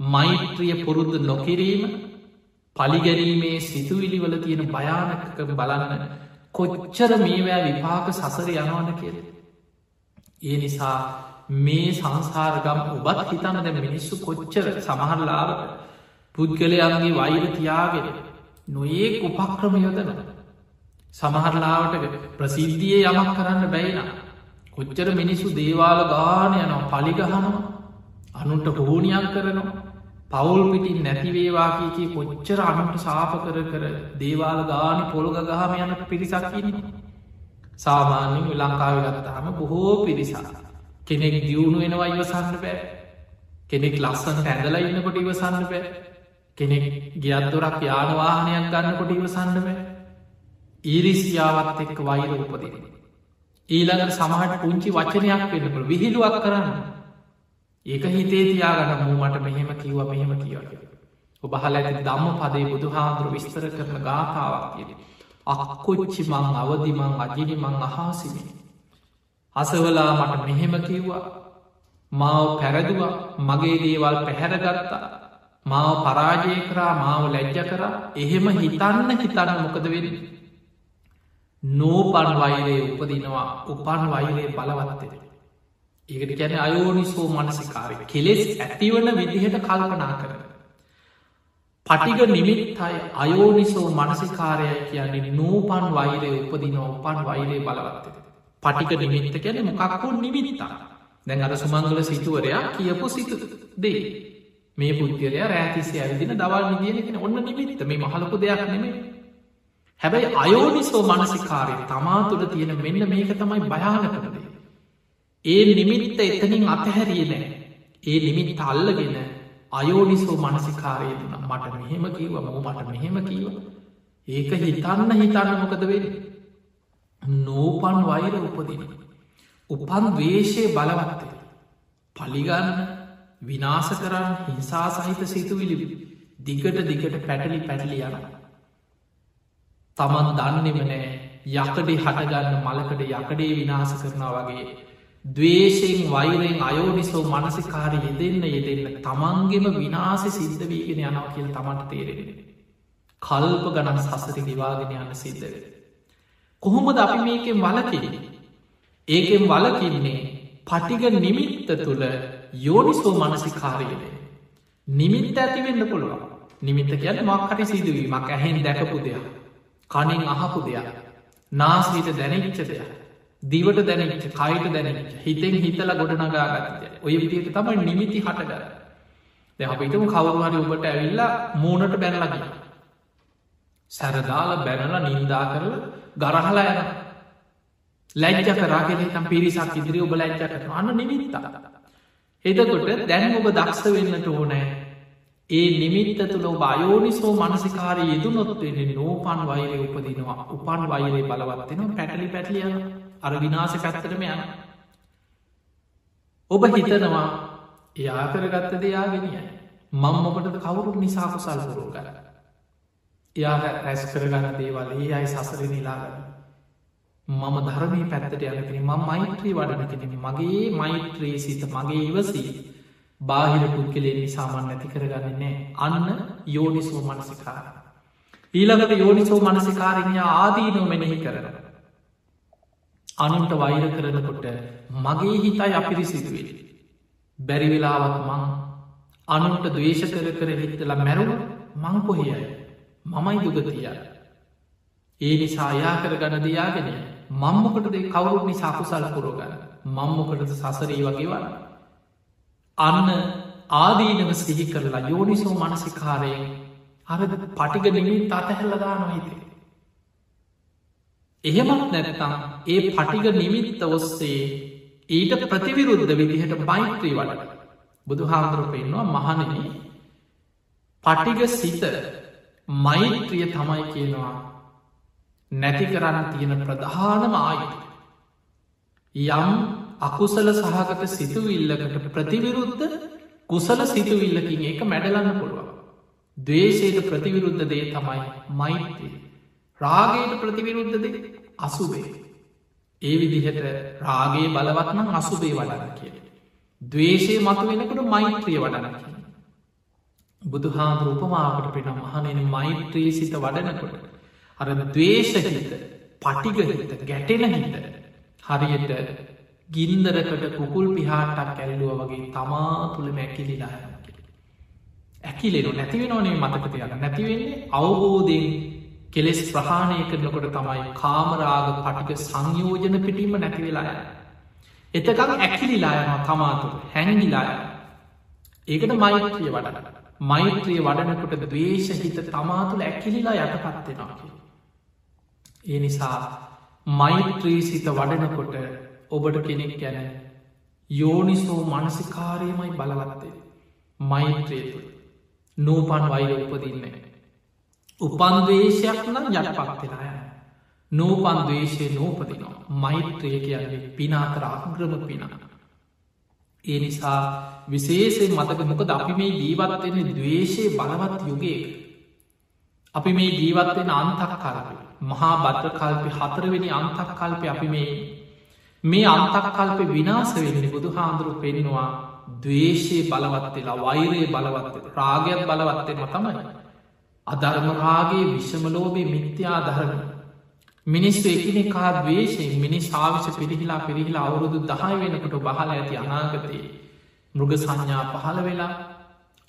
මෛත්‍රිය පුරුද්ධ නොකිරීම පලිගැරීමේ සිතුවිලිවල තියෙන භයානකක බලන්න කොච්චර මේවෑ විපාක සසර යනවන කියල. ඒ නිසා මේ සංසාරගම් ඔබත් හිතන්න දැ මිනිස්සු කොච්චර සමහරලාවට පුද්ගලයන්ගේ වෛර තියාගෙන නොඒ උපක්‍රම යොදන සමහරලාවට ප්‍රසිද්ධිය යමක් කරන්න බැයින කොච්චර මිනිස්සු දේවාල ගාන යනවා පලිගහනවා අනුන්ට හෝනියක් කරනවා පවුල් පිටින් නැතිවේවා කියකි කොච්චර අනුට සාප කර කර දේවාල ගාන පොළොග ගහම යන පිරිසක්කින සාමාන්‍යෙන් ලංකාව ගත්තාම බොහෝ පිරිසා කෙනෙක් දියුණු වෙනවා ඉවසන්න බෑ. කෙනෙක් ලස්සන්ට ඇඳලා ඉන්නකොට ඉවසන්න බෑ. කෙනෙක් ගියත්දොරක් යානවාහනයක් ගන්නකොට ඉවසන්න බෑ. ඊරිසියාවත් එක්ක වෛර උපදින ඊළඟට සමහට පුංචි වචනයක් වෙන්නපුළ විහිළුවක් කරන්න. ඒක හිතේ තියාගන්න මූ මට මෙහෙම කිව්ව මෙහෙම කියවක ඔබහල ඇති දම්ම පදේ බුදු හාමුදුර විස්තර කරන ගාථාවක් කියෙන අක්කොච්චි මං අවදිමං අජිනි මං අහාසිමි අසවලා මට මෙහෙම කිව්වා. මාව පැරදුව මගේ දේවල් පැහැරගත්තා. මාව පරාජය කරා මාව ලැජ්ජ කර. එහෙම හිතන්න හිතන්න මොකද වෙන නෝපන් වෛරයේ උපදිනවා උපන් වෛරයේ බලවත්තේ ඒකට ගැන අයෝනිසෝ මනසිකාරය කෙලෙස් ඇතිවන විදිහට කල්පනා කර. පටිග නිමිත්තයි අයෝනිසෝ මනසිකාරය කියන්නේ නූපන් වෛරය උපදින උපන් වෛරය බලවත්ත. පටික නිමිත්ත ගැන මොකක්කෝ නිමිත්තා දැන් අද සුමංගල සිතුවරයා කියපු සිතු දේ. මේ පුද්ගලය රෑතිසේ ඇවිදින දවල් නිදියනගෙන ඔන්න නිමිත්ත මේ මහලපු දෙයක් නෙමේ. හැබැයි අයෝනිසෝ මනසිකාරය තමා තුළ තියෙන මෙන්න මේක තමයි භයානකරදේ. ඒ නිමිත්ත එතනින් අතහැරිය නෑ ඒ නිමිත් අල්ලගෙන අයෝනිසෝ මනසිකාරය දුන මට මෙහෙම කීව මෝ මට මෙහෙම කීව ඒක හිතන්න හිතන්න මොකද වෙන නෝපන් වෛර උපදින උපන් වේශය බලවත්තේ පලිගන්න විනාස කරන්න හිංසා සහිත සිතුවිලි දිගට දිගට පැටලි පැටලි යන තමන් දන්නෙම නෑ යකඩේ හටගන්න මලකට යකඩේ විනාස කරනා වගේ දවේශයෙන් වෛරෙන් අයෝනිසෝ මනසිකාරය යෙදෙන්න යෙදෙන්න තමන්ගෙම විනාස සිද්ධ වීගෙන යනවා කියල තමන්ට තේරෙන. කල්ප ගණන් සසරි විවාගෙන යන්න සිද්ධව. කොහොමද අපි මේකෙන් වලකිරි. ඒකෙන් වලකින්නේ පටිග නිමිත්ත තුළ යෝනිසෝ මනසිකාරයද. නිමිත්ත ඇතිවෙන්න පුළුවන් නිමිත්ත කියන්න මක්කට සිදුවීමක් ඇහෙන් දැකපු දෙයක්. කනින් අහපු දෙයක්. නාසීට දැනෙච්ච දෙයක්. දිවට දැනච්ච කයිට දැනච්ච හිතෙන් හිතල ගොඩ නගාගත්තය ඔය විදියට තමයි නිමිති හටගර දෙ අපිටම කවරුහරි ඔබට ඇවිල්ලා මූනට බැනලග සැරදාල බැනල නින්දා කරල ගරහලා යන ලැජ්ජ කරාගෙන තම් පිරිසක් ඉදිරි ඔබ ලැජ්ජ කරන අන්න නිමිත්තා එදකොට දැන් ඔබ දක්ෂ වෙන්නට ඕනෑ. ඒ නිමිත්ත තුළ බයෝනිසෝ මනසිකාරය යෙදුනොත්වෙන්නේ නෝපන් වෛරය උපදිනවා. උපන් වෛරය බලවත්වෙනවා පැටලි පැටලියන අර විනාස පැත්තටම යන ඔබ හිතනවා එයා කරගත්ත දෙයාගෙනය මං මොකටද කවුරු නිසා කුසල් පුරුම් කර එයා රැස් කරගන්න දේවල් ඒ අයි සසර නිලාගන්න මම ධර්මී පැත්තට යනකෙන ම මෛත්‍රී වඩන කෙනෙ මගේ මෛත්‍රී සිත මගේ ඉවසී. බාහිර පුද්ගලේ නිසාමන් නැති කරගන්නන්නේ අන්න යෝනිසෝ මනසිකාර. ඊළඟට යෝනිසෝ මනසිකාරඥ ආදීනෝ මෙනෙහි කරන. අනුන්ට වෛර කරනකොට මගේ හිතයි අපිරිසිදුවේ. බැරි වෙලාවත් මං අනුන්ට දවේශ කර කර හිත්තල මැරුව මං කොහයයි මමයි දුගතිය. ඒ නිසා අයා කර ගණ දයාගෙන මම්මකටද කවුරුත් නිසා කුසල් පුරෝගන්න මම්මකටද සසරී වගේ වන්න. අන්න ආදීනව සිහි කරලා යෝනිසෝ මනසිකාරයෙන් අර පටිග නිමිත් අතහැල්ලදා නොහිතේ. එහෙමත් නැත්තම් ඒ පටිග නිමිත්ත ඔස්සේ ඊට ප්‍රතිවිරුද්ධ විදිහට මෛත්‍රී වලට බුදු හාමුදුරු පෙන්වා මහනන පටිග සිත මෛත්‍රිය තමයි කියනවා නැති කරන්න තියෙන ප්‍රධානම ආයුතු. යම් අකුසල සහගත සිතුවිල්ලකට ප්‍රතිවිරුද්ධ කුසල සිතුවිල්ලකින් ඒක මැඩලන්න පුළුවන්. දවේශයට ප්‍රතිවිරුද්ධ දේ තමයි මෛත්‍රී. රාගයට ප්‍රතිවිරුද්ධ දේ අසුබේ. ඒ විදිහට රාගේ බලවත්නම් අසුබේ වඩන්න කිය. දවේශය මතු වෙනකට මෛත්‍රිය වඩන කිය. බුදු හාමුදුර උපමාවට පෙන මහනෙන මෛත්‍රී සිත වඩනකොට. අර දවේශහිත පටිගහිත ගැටෙන හිත හරියට ගින්දරකට කුකුල් පිහාටක් ඇල්ලුව වගේ තමා තුළ මැකිලිලා ඇකිලෙනු නැතිවෙනෝනේ මතකතියන්න නැතිවෙන්නේ අවබෝධයෙන් කෙලෙස් ප්‍රහාණය කරනකොට තමයි කාමරාග පටික සංයෝජන පිටීම නැතිවෙලාය. එතකම් ඇකිලිලායන තමාතුර හැඟිලාය. ඒකට මෛත්‍රිය වඩන. මෛත්‍රිය වඩනකොට දවේශහිත තමාතුළ ඇකිලිලා යටපත්වෙනවා. ඒ නිසා මෛත්‍රී සිත වඩනකොට ඔබට කෙනෙක් ගැන යෝනිසෝ මනසිකාරයමයි බලවත්තේ මෛත්‍රේතු නූපන් වෛර උපදින්නේ. උපන්දවේශයක් නම් යටපත්තිලාය නූපන්දවේශය නූපදිනවා මෛත්‍රය කියන්නේ පිනාතර අග්‍රම පිනා. ඒ නිසා විශේෂෙන් මතක මොකද අපි මේ ජීවත්වෙන්නේ දවේශය බලවත් යුගේක. අපි මේ ජීවත්වෙන අන්තක් කල්පි මහා බද්්‍ර කල්පි හතරවෙනි අන්තක් කල්පය අපි මේ මේ අන්තක් කල්ප විනාස වෙන්නේ බුදු හාන්දුරු පෙන්නවා දවේශය බලවත්වෙලා වෛරයේ බලවත්ත රාගයක් බලවත්තෙම තමයි. අධර්මරාගේ විශ්මලෝබේ මිත්‍යා ධරණ. මිනිස්සු එකනෙ කා දවේශයෙන් මිනිස් ආවිශ පිරිහිලා පිරිහිලා අවුරුදු දහය වෙනකට බහල ඇති අනාගතයේ මෘග සංඥා පහළ වෙලා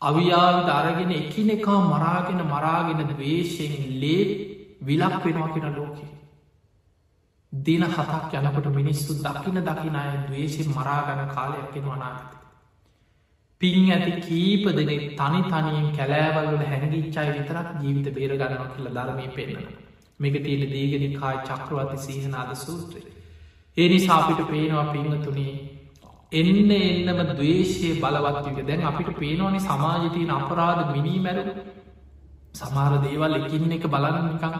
අවියාවිද අරගෙන එකනෙකා මරාගෙන මරාගෙන දවේශයෙන් ලේ විලක් වෙනවා කෙන ලෝකේ. දින හතක් යනකොට මිනිස්සු දකින දකින අය දවේශෙන් මරාගන කාලයක් කෙන අනාගත. පින් ඇති කීප දෙනෙ තනි තනියෙන් කැලෑවල්වල හැඟිච්චයි විතරක් ජීවිත බේරගන්න කියල ධර්මය පෙන්න්න. මේක තියෙන දීගෙන කායි චක්‍රවති සීහනාද සූත්‍රය. ඒ නිසා අපිට පේනවා පිංහතුනේ එන්න එන්නම දවේශය බලවත්වක දැන් අපිට පේනවානි සමාජතීන අපරාධ මිනීමැර සමාර දේවල් එකින්න එක බලන්න නිකං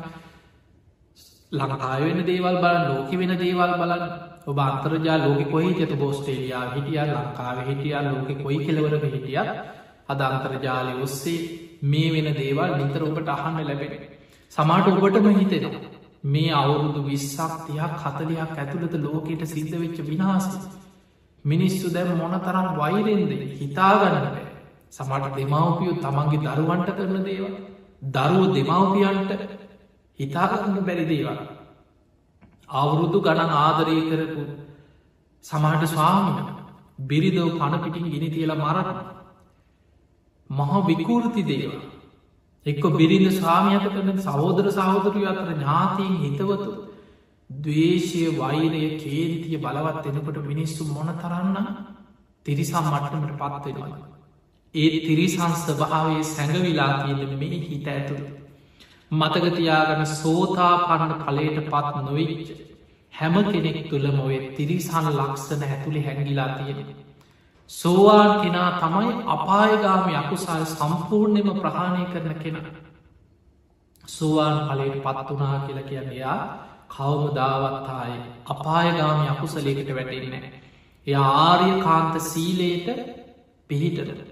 ලංකාය වෙන දේවල් බලන් ලෝක වෙන දේවල් බලන්න ඔබ අන්තර්ජා ලෝක කොයි ඇත බෝස්ටේලයා හිටිය ලංකාව හිටියල් ලෝක කොයි කෙලවරක හිටිය අද අන්තර්ජාලය ඔස්සේ මේ වෙන දේවල් නිතර ඔබට අහන්න ලැබෙන. සමාට ඔබටම හිතෙන මේ අවුරුදු විස්සක් තියක් හතලයක් ඇතුළත ලෝකයට සිද්ධ වෙච්ච විනාස. මිනිස්සු දැම් මොන තරම් වෛරෙන්ද හිතාගන්නට සමට දෙමවපියු තමන්ගේ දරුවන්ට කරන දේව දරුව දෙමවපියන්ට හිතාගන්න බැරි දේවල්. අවුරුදු ගණන් ආදරය කරපු සමහට ස්වාමින බිරිදව පණපිටින් ගිනි තියලා මරණ. මහ විකූරති දේව. එක්ක බිරිඳ ස්වාමියත කරන සහෝදර සහෝදරය අතර ඥාතීන් හිතවතු දවේශය වෛරය කේරිතිය බලවත් එනකොට මිනිස්සු මොන කරන්න තිරිසම් මට්ටමට පත්වෙනවා. ඒ තිරිසංස්ත භාවේ සැඟවිලා තියෙන මේ හිත ඇතුළ. මතකතියාගන සෝතා පන්න පලට පත් නොවිච්ච හැම කෙනෙක් තුළ මොවේ තිරිසන් ලක්ෂණ ඇතුළි හැඟිලා තියෙන. සෝවාන් කෙනා තමයි අපායගාමි අකුසල් සම්පූර්ණයම ප්‍රහාණය කරන කෙන. සෝවාන් පලට පත් වනා කියල කියන්න එයා කවමදාවත්තාය අපායගාමි අකුසලේකට වැටෙන්නේ. එය ආර්ය කාන්ත සීලයට පිහිටට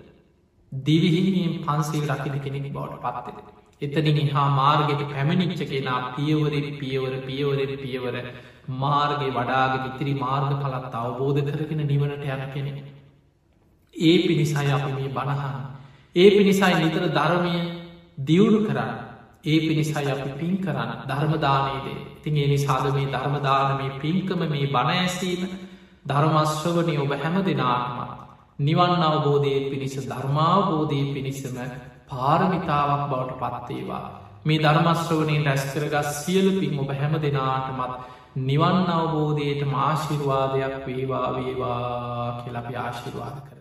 දිවිහිමියෙන් පන්සේ රකින කෙනෙක් බවට පත්තෙද. එතනින් හා මාර්ගයට පැමිණිච්ච කෙනා පියවරෙන් පියවර පියවරෙන් පියවර මාර්ගය වඩාග ඉතිරි මාර්ග පලත් අවබෝධ කරගෙන නිවනට යන කෙනෙ. ඒ පිණිසයි අප මේ බණහන්. ඒ පිණිසයි නිතර ධර්මය දියුණු කරන්න. ඒ පිණිසයි අපි පින් කරන්න ධර්මදානයේදේ තින් ඒ නිසාද මේ ධර්මදානමේ පින්කම මේ බණඇසීම ධර්මශ්‍රවනය ඔබ හැම දෙනාටම නිවන් අවබෝධය පිණිස ධර්මාවබෝධය පිණිසම පාරමිතාවක් බවට පත්තේවා. මේ ධර්මශ්‍රවනයෙන් රැස්කරගත් සියලු පින් ඔබ හැම දෙනාටමත් නිවන් අවබෝධයට මාශිර්වාදයක් වේවා වේවා කියලපි ආශිර්වාද කර.